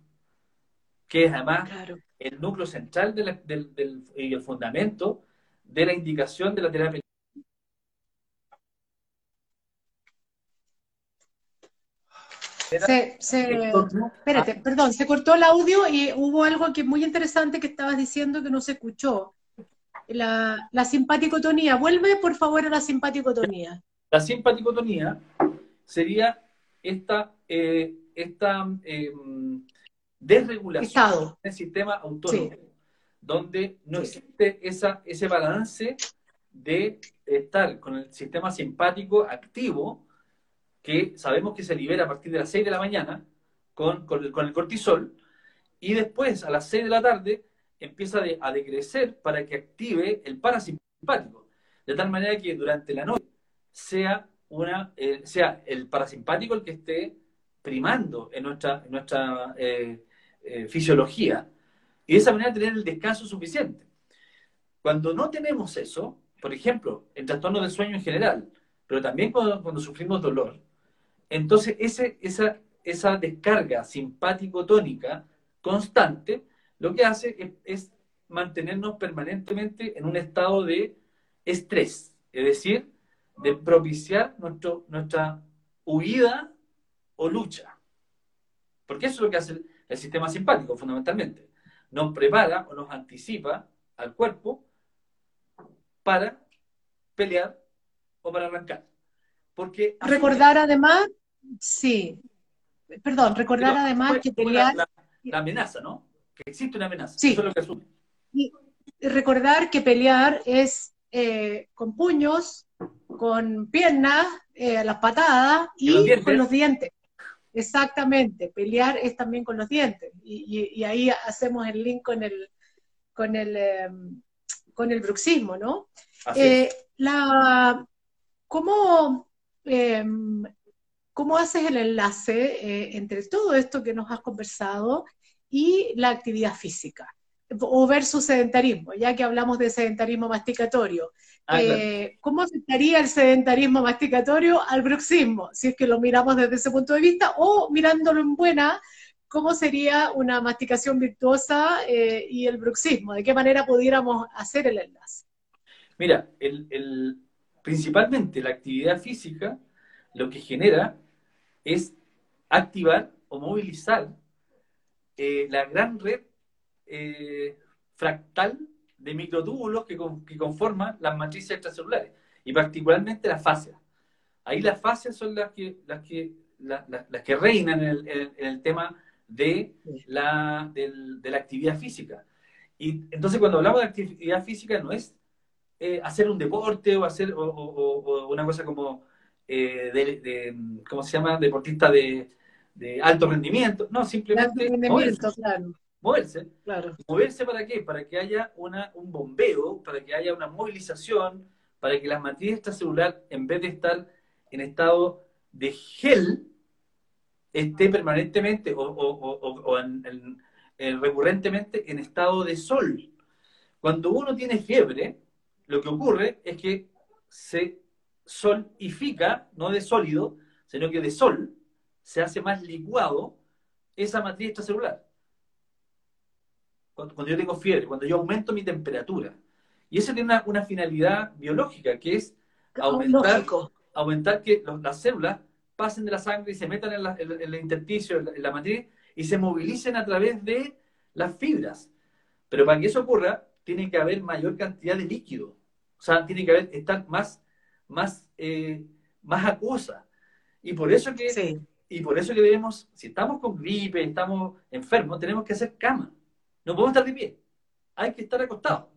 B: que es además el núcleo central del, y el fundamento de la indicación de la terapia.
A: Se, espérate, perdón, se cortó el audio y hubo algo que muy interesante que estabas diciendo que no se escuchó la, la simpaticotonía. Vuelve, por favor, a la simpaticotonía.
B: La simpaticotonía sería esta, eh, esta eh, desregulación del sistema autónomo, donde no existe esa, ese balance de estar con el sistema simpático activo, que sabemos que se libera a partir de las 6 de la mañana con, con, el, cortisol, y después a las 6 de la tarde empieza a decrecer para que active el parasimpático. De tal manera que durante la noche sea, una, eh, sea el parasimpático el que esté primando en nuestra, nuestra eh, eh, fisiología y de esa manera tener el descanso suficiente. Cuando no tenemos eso, por ejemplo, en trastornos del sueño en general, pero también cuando, sufrimos dolor, entonces ese, esa, esa descarga simpático-tónica constante lo que hace es, mantenernos permanentemente en un estado de estrés, es decir, de propiciar nuestro, nuestra huida o lucha. Porque eso es lo que hace el, sistema simpático, fundamentalmente. Nos prepara o nos anticipa al cuerpo para pelear o para arrancar. Porque
A: recordar además, sí, perdón, recordar además que
B: pelear... La, amenaza, ¿no? Que existe una amenaza.
A: Sí.
B: Eso es lo que asume.
A: Y recordar que pelear es eh, con puños, con piernas, eh, las patadas y, con los dientes. Exactamente, pelear es también con los dientes. Y, ahí hacemos el link con el, con el, em, con el bruxismo, ¿no? Eh, la, ¿cómo, em, ¿Cómo haces el enlace entre todo esto que nos has conversado y la actividad física? o versus sedentarismo, ya que hablamos de sedentarismo masticatorio. Ah, eh, ¿Cómo afectaría el sedentarismo masticatorio al bruxismo? Si es que lo miramos desde ese punto de vista, o mirándolo en buena, cómo sería una masticación virtuosa eh, y el bruxismo, de qué manera pudiéramos hacer el enlace.
B: Mira, el, principalmente la actividad física lo que genera es activar o movilizar eh, la gran red eh, fractal de microtúbulos que, que, conforman las matrices extracelulares y particularmente las fascias. Ahí las fascias son las que, las que, las que reinan en el, tema de la, de la actividad física. Y entonces cuando hablamos de actividad física no es eh, hacer un deporte o hacer o, una cosa como eh, ¿cómo se llama? Deportista de, alto rendimiento. No, simplemente moverse. Claro. Moverse. Claro. ¿Moverse para qué? Para que haya una, un bombeo, para que haya una movilización, para que la matriz extracelular, en vez de estar en estado de gel, esté permanentemente o, recurrentemente en estado de sol. Cuando uno tiene fiebre, lo que ocurre es que se solidifica, no de sólido, sino que de sol, se hace más licuado esa matriz extracelular. Cuando, yo tengo fiebre, cuando yo aumento mi temperatura. Y eso tiene una, finalidad biológica, que es aumentar, aumentar que las células pasen de la sangre y se metan en, el intersticio, en la, matriz, y se movilicen a través de las fibras. Pero para que eso ocurra, tiene que haber mayor cantidad de líquido. O sea, tiene que haber, estar más, más, eh, más acuosa. Y por eso que, y por eso que debemos, si estamos con gripe, estamos enfermos, tenemos que hacer cama. No podemos estar de pie. Hay que estar acostados.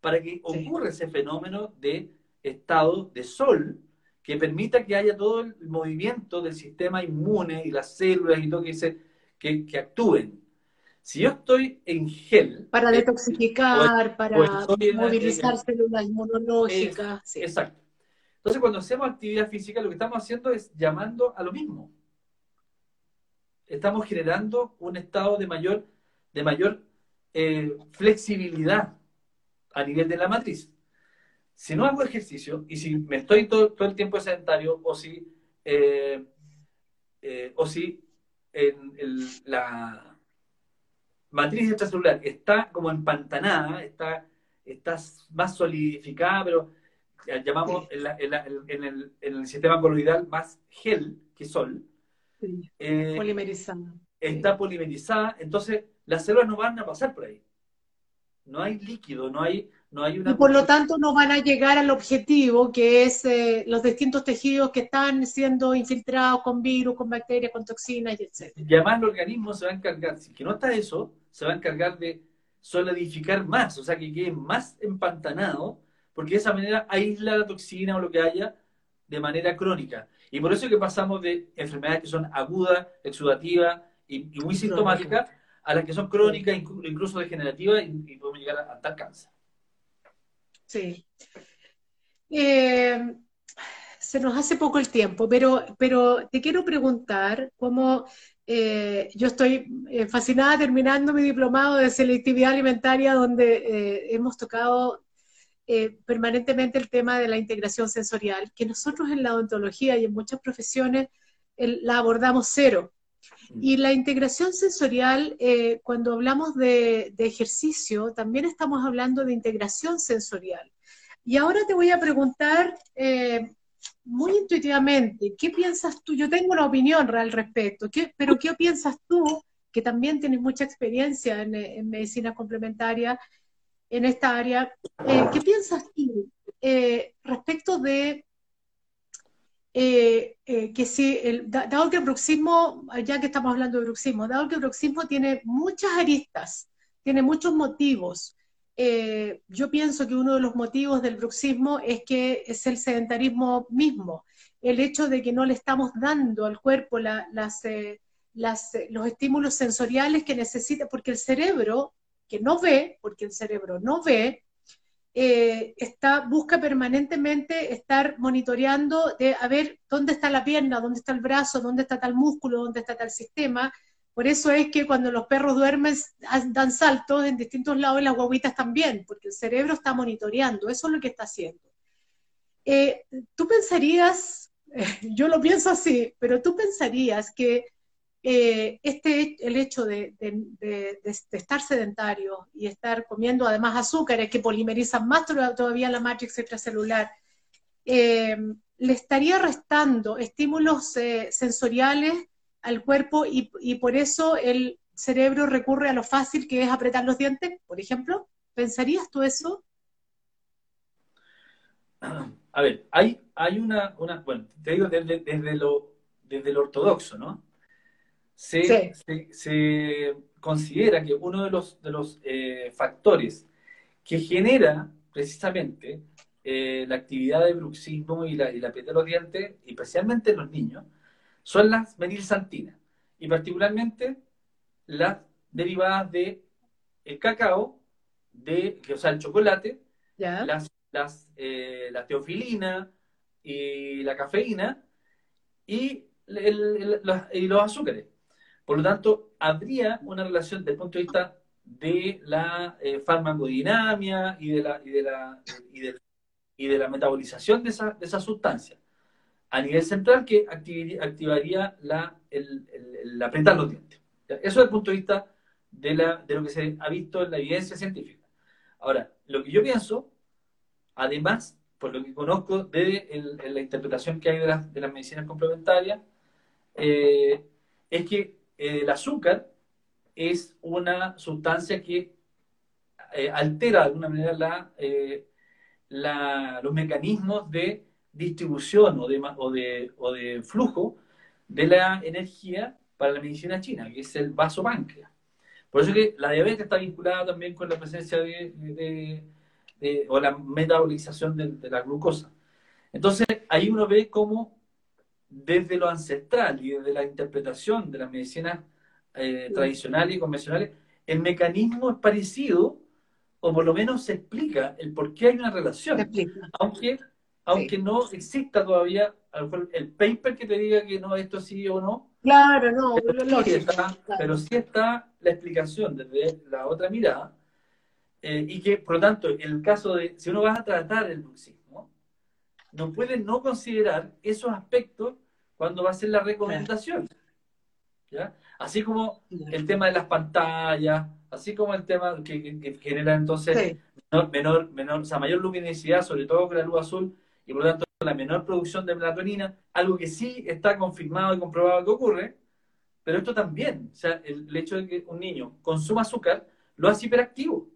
B: Para que ocurra ese fenómeno de estado de sol que permita que haya todo el movimiento del sistema inmune y las células y todo que, que, actúen. Si yo estoy en gel...
A: Para eh, detoxificar, para movilizar células inmunológicas.
B: Exacto. Entonces, cuando hacemos actividad física, lo que estamos haciendo es llamando a lo mismo. Estamos generando un estado de mayor, de mayor eh, flexibilidad a nivel de la matriz si no hago ejercicio y si me estoy todo, el tiempo sedentario o si, eh, eh, o si en la matriz extracelular está como empantanada, está, está más solidificada, pero llamamos en, el, sistema coloidal más gel que sol.
A: Eh, polimerizada.
B: Está polimerizada, entonces las células no van a pasar por ahí. No hay líquido, no hay,
A: y por lo tanto no van a llegar al objetivo, que es eh, los distintos tejidos que están siendo infiltrados con virus, con bacterias, con toxinas, etc.
B: Y además el organismo se va a encargar, si que no está eso, se va a encargar de solidificar más, o sea, que quede más empantanado, porque de esa manera aísla la toxina o lo que haya de manera crónica. Y por eso es que pasamos de enfermedades que son agudas, exudativas y, muy sintomáticas, a las que son crónicas, incluso degenerativas, y, podemos llegar a, a tal cáncer.
A: Sí. Eh, se nos hace poco el tiempo, pero, pero te quiero preguntar cómo eh, yo estoy eh, fascinada terminando mi diplomado de selectividad alimentaria, donde hemos tocado permanentemente el tema de la integración sensorial, que nosotros en la odontología y en muchas profesiones la abordamos cero. Y la integración sensorial, eh, cuando hablamos de, ejercicio, también estamos hablando de integración sensorial. Y ahora te voy a preguntar eh, muy intuitivamente, ¿qué piensas tú? Yo tengo una opinión al respecto, pero ¿qué piensas tú, que también tienes mucha experiencia en, medicina complementaria en esta área? Eh, ¿Qué piensas tú respecto de eh, eh, que si, el, dado que el bruxismo, ya que estamos hablando de bruxismo, dado que el bruxismo tiene muchas aristas, tiene muchos motivos, eh, yo pienso que uno de los motivos del bruxismo es que es el sedentarismo mismo, el hecho de que no le estamos dando al cuerpo las, las, los estímulos sensoriales que necesita, porque el cerebro, no ve, porque el cerebro no ve, eh, está, busca permanentemente estar monitoreando de a ver dónde está la pierna, dónde está el brazo, dónde está tal músculo, dónde está tal sistema. Por eso es que cuando los perros duermen dan saltos en distintos lados y las guaguitas también, porque el cerebro está monitoreando, eso es lo que está haciendo. Eh, tú pensarías, yo lo pienso así, pero tú pensarías que eh, este, el hecho de, estar sedentario y estar comiendo además azúcares que polimerizan más todavía la matrix extracelular, eh, le estaría restando estímulos eh, sensoriales al cuerpo y, por eso el cerebro recurre a lo fácil que es apretar los dientes, por ejemplo. ¿Pensarías tú eso?
B: A ver, hay, una, bueno, te digo desde, lo, desde lo ortodoxo, ¿no? Se, se, considera que uno de los, de los eh, factores que genera precisamente eh, la actividad de bruxismo y la, y la piel de los dientes, especialmente en los niños, son las menilsantinas, y particularmente las derivadas de el cacao, de, o sea, el chocolate, las, las, eh, la teofilina y la cafeína y, y los azúcares. Por lo tanto, habría una relación desde el punto de vista de la eh, farmacodinamia y de la, y de la, y de, y de la metabolización de esa, de esa sustancia a nivel central que activaría la, el, el, apretar los dientes. Eso desde el punto de vista de, la, de lo que se ha visto en la evidencia científica. Ahora, lo que yo pienso, además, por lo que conozco de la interpretación que hay de, las, de las medicinas complementarias, eh, es que el azúcar es una sustancia que eh, altera de alguna manera eh, la, los mecanismos de distribución o de, o, de, o de flujo de la energía para la medicina china, que es el vasopáncreas. Por eso que la diabetes está vinculada también con la presencia de, o la metabolización de, la glucosa. Entonces, ahí uno ve cómo desde lo ancestral y desde la interpretación de las medicinas eh, tradicionales y convencionales, el mecanismo es parecido, o por lo menos se explica el por qué hay una relación. Aunque, aunque no exista todavía el paper que te diga que no, esto sí o no.
A: Claro, no,
B: pero, sí está, pero sí está la explicación desde la otra mirada. Eh, y que, por lo tanto, en el caso de, si uno va a tratar el bruxismo, no puede no considerar esos aspectos cuando va a hacer la recomendación. ¿ya? Así como el tema de las pantallas, así como el tema que, genera entonces menor, menor, o sea, mayor luminosidad, sobre todo con la luz azul, y por lo tanto la menor producción de melatonina, algo que sí está confirmado y comprobado que ocurre, pero esto también, o sea, el, hecho de que un niño consuma azúcar lo hace hiperactivo.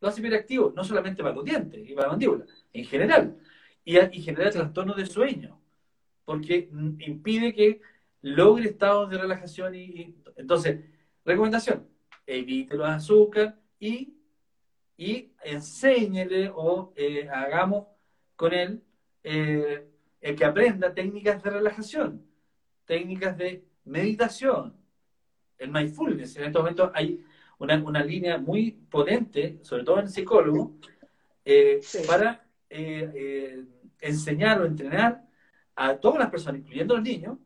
B: Lo hace hiperactivo, no solamente para los dientes y para la mandíbula, en general. Y, y genera trastornos de sueño porque impide que logre estados de relajación y, entonces, recomendación, evite los azúcar y, y enséñele o eh, hagamos con él eh, el que aprenda técnicas de relajación, técnicas de meditación, el mindfulness. En estos momentos hay una, una línea muy potente, sobre todo en psicólogo, eh, para enseñar o entrenar a todas las personas, incluyendo los niños,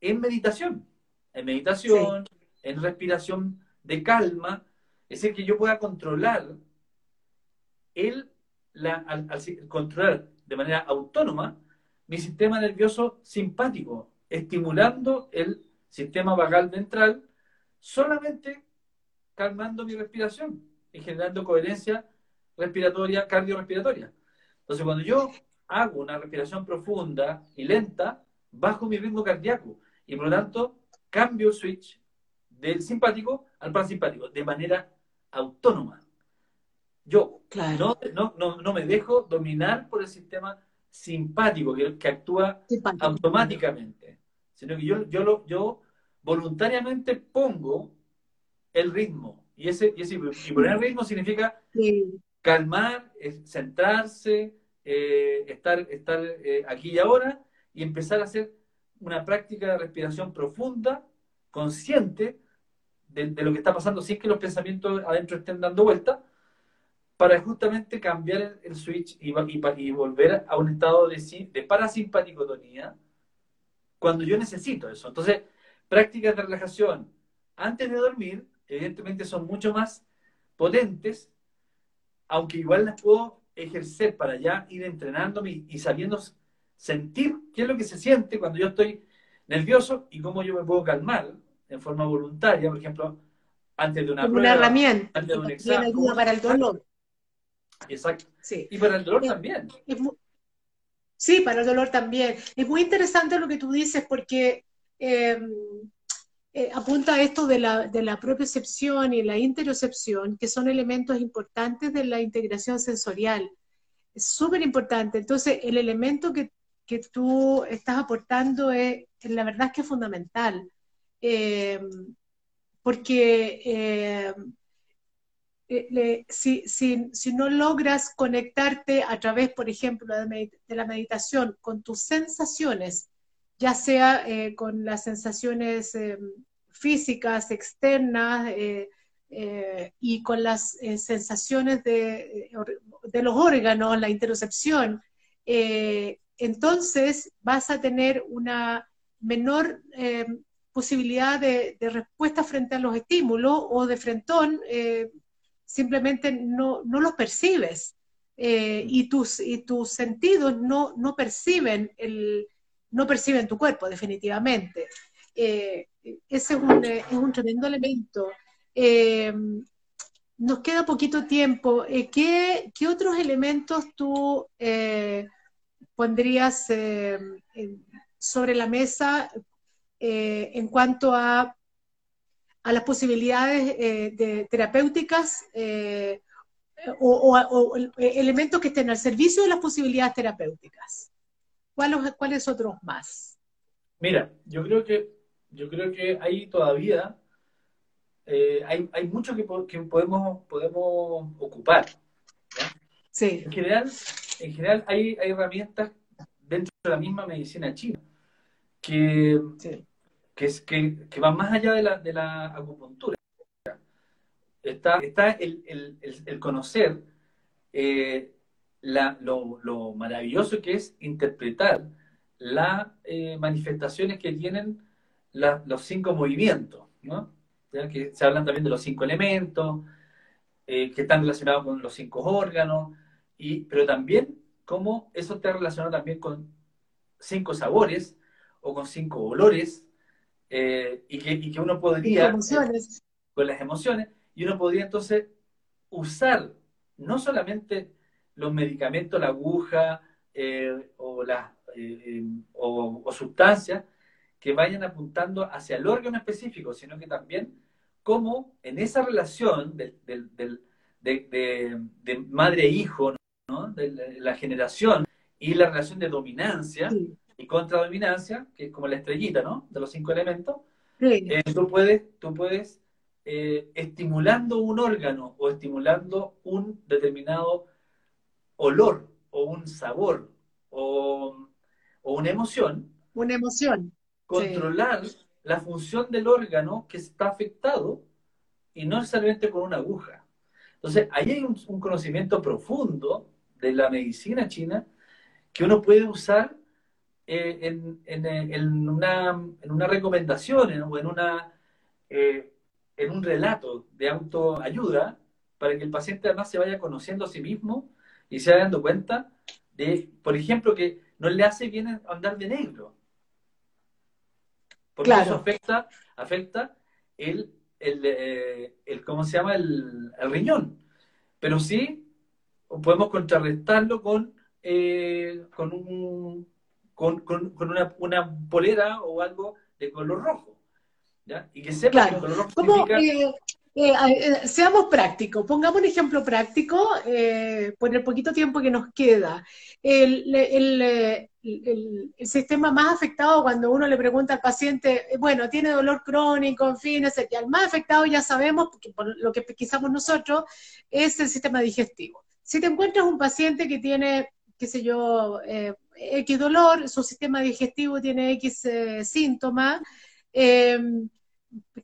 B: en meditación. En meditación, en respiración de calma. Es decir, que yo pueda controlar el, la, al, controlar de manera autónoma mi sistema nervioso simpático, estimulando el sistema vagal ventral, solamente calmando mi respiración y generando coherencia respiratoria, cardiorrespiratoria. Entonces, cuando yo hago una respiración profunda y lenta, bajo mi ritmo cardíaco y por lo tanto cambio el switch del simpático al parasimpático de manera autónoma. Yo no, no, me dejo dominar por el sistema simpático que, que actúa automáticamente, sino que yo, yo, lo, yo voluntariamente pongo el ritmo. Y, ese, y, ese, y poner el ritmo significa calmar, centrarse, eh, estar, estar eh, aquí y ahora y empezar a hacer una práctica de respiración profunda, consciente de, lo que está pasando, sin que los pensamientos adentro estén dando vuelta, para justamente cambiar el, switch y, y, volver a un estado de, de parasimpaticotonía cuando yo necesito eso. Entonces, prácticas de relajación antes de dormir, evidentemente son mucho más potentes, aunque igual las puedo ejercer para ya ir entrenándome y, sabiendo sentir qué es lo que se siente cuando yo estoy nervioso y cómo yo me puedo calmar en forma voluntaria, por ejemplo, antes de una
A: Como
B: prueba,
A: una herramienta.
B: antes de un examen.
A: ayuda para el dolor.
B: Exacto.
A: Sí.
B: Y para el dolor
A: Eh,
B: también.
A: Es mu- Sí, para el dolor también. Es muy interesante lo que tú dices porque eh, eh, apunta esto de la, de la propiocepción y la interocepción, que son elementos importantes de la integración sensorial. Es súper importante. Entonces, el elemento que, que tú estás aportando es, la verdad es que es fundamental. Eh, porque eh, si, si- si no logras conectarte a través, por ejemplo, de la meditación con tus sensaciones, ya sea eh, con las sensaciones eh, físicas, externas, eh, y con las sensaciones de, de los órganos, la interocepción, entonces vas a tener una menor posibilidad de, respuesta frente a los estímulos o de frentón, simplemente no, no los percibes y, tus, y tus sentidos no, no perciben el, no perciben tu cuerpo definitivamente. Eh, ese es un, eh, es un tremendo elemento. Eh, nos queda poquito tiempo. ¿qué, otros elementos tú pondrías sobre la mesa en cuanto a, las posibilidades de terapéuticas o elementos que estén al servicio de las posibilidades terapéuticas? ¿Cuáles, cuáles otros más?
B: Mira, yo creo que, yo creo que ahí todavía eh, hay, hay mucho que, po- que podemos, podemos ocupar. ¿ya?
A: Sí,
B: En general, en general hay, hay herramientas dentro de la misma medicina china que,
A: sí.
B: que, es- que, que van más allá de la, de la acupuntura. Está, está el, el- el- el conocer eh, la- lo, lo maravilloso que es interpretar las eh, manifestaciones que tienen la- los cinco movimientos, ¿no? Ya que se hablan también de los cinco elementos, eh, que están relacionados con los cinco órganos, y, pero también cómo eso está relacionado también con cinco sabores o con cinco olores, eh, y, que, y que uno podría,
A: Emociones.
B: con las emociones, y uno podría entonces usar no solamente los medicamentos, la aguja eh, o, las, eh, eh, o, o sustancias que vayan apuntando hacia el órgano específico, sino que también cómo en esa relación del, del- del- de, de- de madre e hijo, ¿no? de la, la generación y la relación de dominancia
A: Sí,
B: y contradominancia, que es como la estrellita ¿no? de los cinco elementos,
A: sí,
B: eh, tú puedes, tú puedes eh, estimulando un órgano o estimulando un determinado olor o un sabor o, o una emoción,
A: una emoción.
B: controlar la función del órgano que está afectado y no necesariamente con una aguja. Entonces, ahí hay un, un conocimiento profundo de la medicina china que uno puede usar eh, en, en, eh, en una, en una recomendación en- o en, una, eh, en un relato de autoayuda para que el paciente además se vaya conociendo a sí mismo y se vaya dando cuenta de, por ejemplo, que no le hace bien andar de negro. Porque
A: Claro.
B: eso afecta, afecta el, el, eh, el- ¿cómo se llama? El, el riñón. Pero sí podemos contrarrestarlo con, eh, con, un, con, con- con una, una polera o algo de color rojo. ¿ya? Y que sepa que
A: Claro.
B: el color rojo
A: ¿Cómo,
B: significa...
A: eh, eh, eh, seamos prácticos, pongamos un ejemplo práctico eh, por el poquito tiempo que nos queda. El, sistema más afectado cuando uno le pregunta al paciente, bueno, tiene dolor crónico, en fin, ya el más afectado ya sabemos, por lo que pesquisamos nosotros, es el sistema digestivo. Si te encuentras un paciente que tiene, qué sé yo, X dolor, su sistema digestivo tiene X síntomas, eh,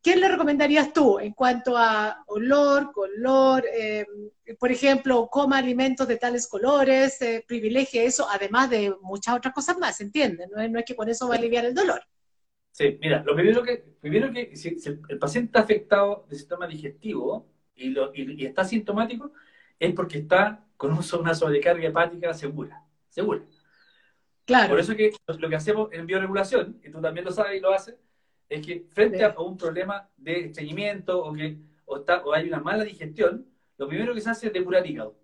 A: ¿Qué le recomendarías tú en cuanto a olor, color? eh, por ejemplo, coma alimentos de tales colores, eh, privilegie eso, además de muchas otras cosas más, ¿entiendes? No es, no es que con eso va a aliviar el dolor.
B: Sí, mira, lo primero que, primero que si, si el paciente está afectado del sistema digestivo y, lo, y, y está sintomático, es porque está con un- una sobrecarga hepática segura, segura.
A: Claro.
B: Por eso que lo que hacemos en bioregulación, y tú también lo sabes y lo haces, es que frente
A: Sí.
B: a un problema de estreñimiento o que o, está, o hay una mala digestión, lo primero que se hace es depurar hígado.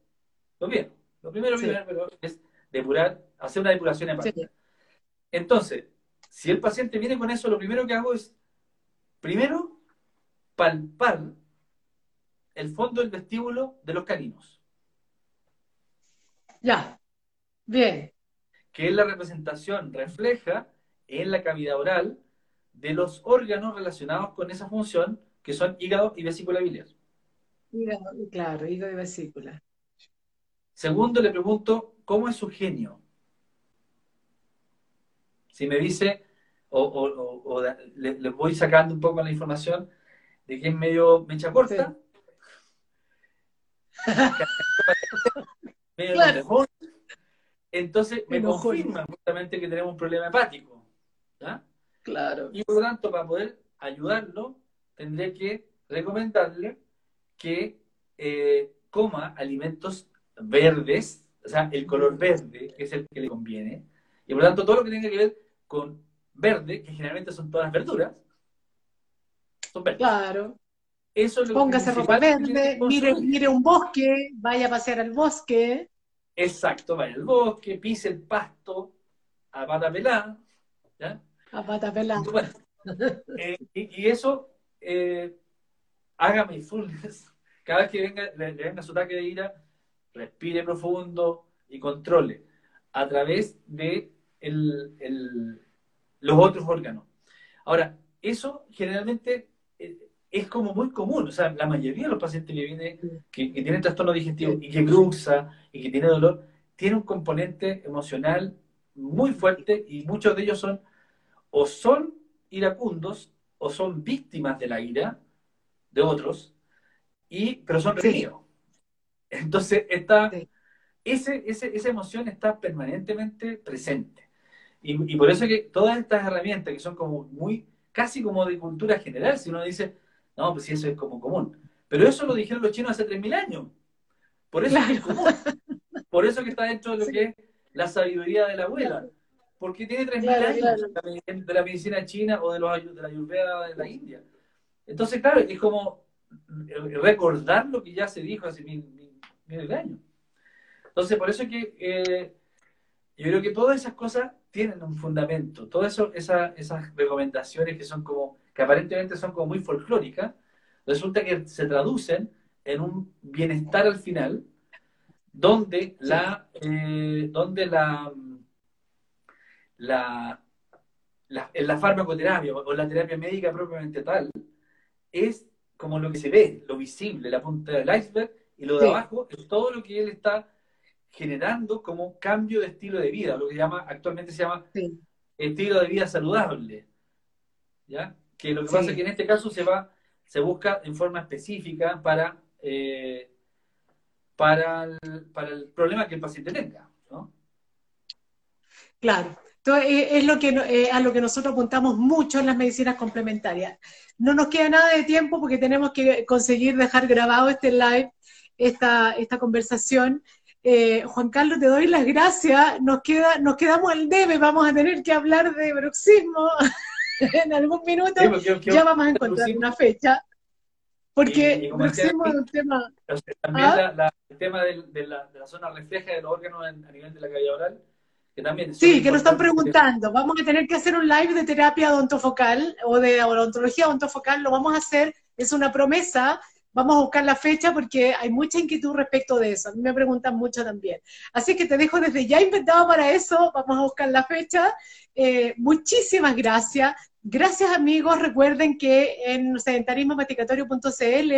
B: Lo primero, lo primero,
A: Sí.
B: primero, pero es depurar, hacer una depuración hepática.
A: Sí.
B: Entonces, si el paciente viene con eso, lo primero que hago es, primero, palpar el fondo del vestíbulo de los caninos,
A: Ya. Bien.
B: que es la representación, refleja en la cavidad oral de los órganos relacionados con esa función, que son hígado y vesícula biliar.
A: Hígado, claro, hígado y vesícula.
B: Segundo, le pregunto, ¿cómo es su genio? Si me dice, o, o- o- o da- le, le voy sacando un poco la información de que es medio mecha corta, medio
A: Claro.
B: entonces me
A: Enojón.
B: confirma justamente que tenemos un problema hepático. ¿ya?
A: Claro.
B: Y por lo tanto, para poder ayudarlo, tendré que recomendarle que eh, coma alimentos verdes, o sea, el color verde, que es el que le conviene. Y por lo tanto, todo lo que tenga que ver con verde, que generalmente son todas las verduras, son verdes.
A: Claro.
B: Eso es lo
A: Póngase ropa verde, mire, mire un bosque, vaya a pasear al bosque.
B: Exacto, vaya al bosque, pise el pasto a pata pelada, ¿ya?
A: A pata pelada.
B: Eh, y, y eso, eh, haga mindfulness. Cada vez que venga, le, le venga su ataque de ira, respire profundo y controle a través de el- el- los otros órganos. Ahora, eso generalmente eh, es como muy común. O sea, la mayoría de los pacientes que vienen, que, que tienen trastorno digestivo y que bruxa y que tiene dolor, tiene un componente emocional muy fuerte y muchos de ellos son o son iracundos o son víctimas de la ira de otros, y, pero son
A: Sí.
B: reprimidos. Entonces, está,
A: Sí.
B: ese, ese- esa emoción está permanentemente presente. Y, y por eso que todas estas herramientas que son como muy, casi como de cultura general, si uno dice, no, pues sí, eso es como común. Pero eso lo dijeron los chinos hace 3.000 años. Por eso es común. Por eso que está dentro de lo
A: Sí.
B: que es la sabiduría de la abuela. Porque tiene 3.000
A: Claro,
B: años
A: claro.
B: de la medicina china o de, los, de la ayurveda de la India. Entonces, claro, es como recordar lo que ya se dijo hace mil, mil- de años. Entonces, por eso que eh, yo creo que todas esas cosas tienen un fundamento. Todas esa- esas recomendaciones que son como, que aparentemente son como muy folclóricas, resulta que se traducen en un bienestar al final, donde la, eh, donde la, la, la, en la farmacoterapia o la terapia médica propiamente tal, es como lo que se ve, lo visible, la punta del iceberg, y lo de
A: Sí.
B: abajo es todo lo que él está generando como cambio de estilo de vida, lo que llama, actualmente se llama
A: Sí.
B: estilo de vida saludable. ¿Ya? Que lo que
A: Sí.
B: pasa es que en este caso se va, se busca en forma específica para, eh, para, el, para el problema que el paciente tenga. ¿no?
A: Claro. Entonces, eh, es lo que, eh, a lo que nosotros apuntamos mucho en las medicinas complementarias. No nos queda nada de tiempo porque tenemos que conseguir dejar grabado este live, esta, esta conversación. Eh, Juan Carlos, te doy las gracias. Nos, queda, nos quedamos al debe, vamos a tener que hablar de bruxismo en algún minuto.
B: Sí, porque yo- yo-
A: Ya vamos a encontrar
B: bruxismo-
A: una fecha. Porque
B: Y- y decía
A: bruxismo es un tema...
B: También
A: ¿Ah?
B: la- la- el tema del- de, la, de la zona refleja de los órganos en- a nivel de la cavidad oral, que también
A: Sí, que nos están preguntando. Vamos a tener que hacer un live de terapia odontofocal o de odontología odontofocal. Lo vamos a hacer, es una promesa. Vamos a buscar la fecha porque hay mucha inquietud respecto de eso. A mí me preguntan mucho también. Así que te dejo desde ya inventado para eso. Vamos a buscar la fecha. Eh, muchísimas gracias. Gracias amigos. Recuerden que en sedentarismomasticatorio.cl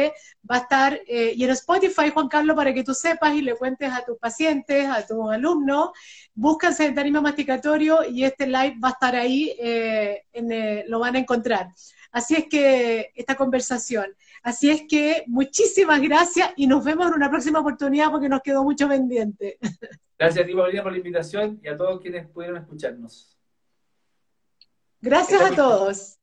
A: va a estar eh, y en Spotify, Juan Carlos, para que tú sepas y le cuentes a tus pacientes, a tus alumnos buscan sedentarismo masticatorio y este live va a estar ahí, eh, en, eh, lo van a encontrar. Así es que esta conversación. Así es que muchísimas gracias y nos vemos en una próxima oportunidad porque nos quedó mucho pendiente.
B: Gracias a ti, Paulina, por la invitación y a todos quienes pudieron escucharnos.
A: Gracias a todos.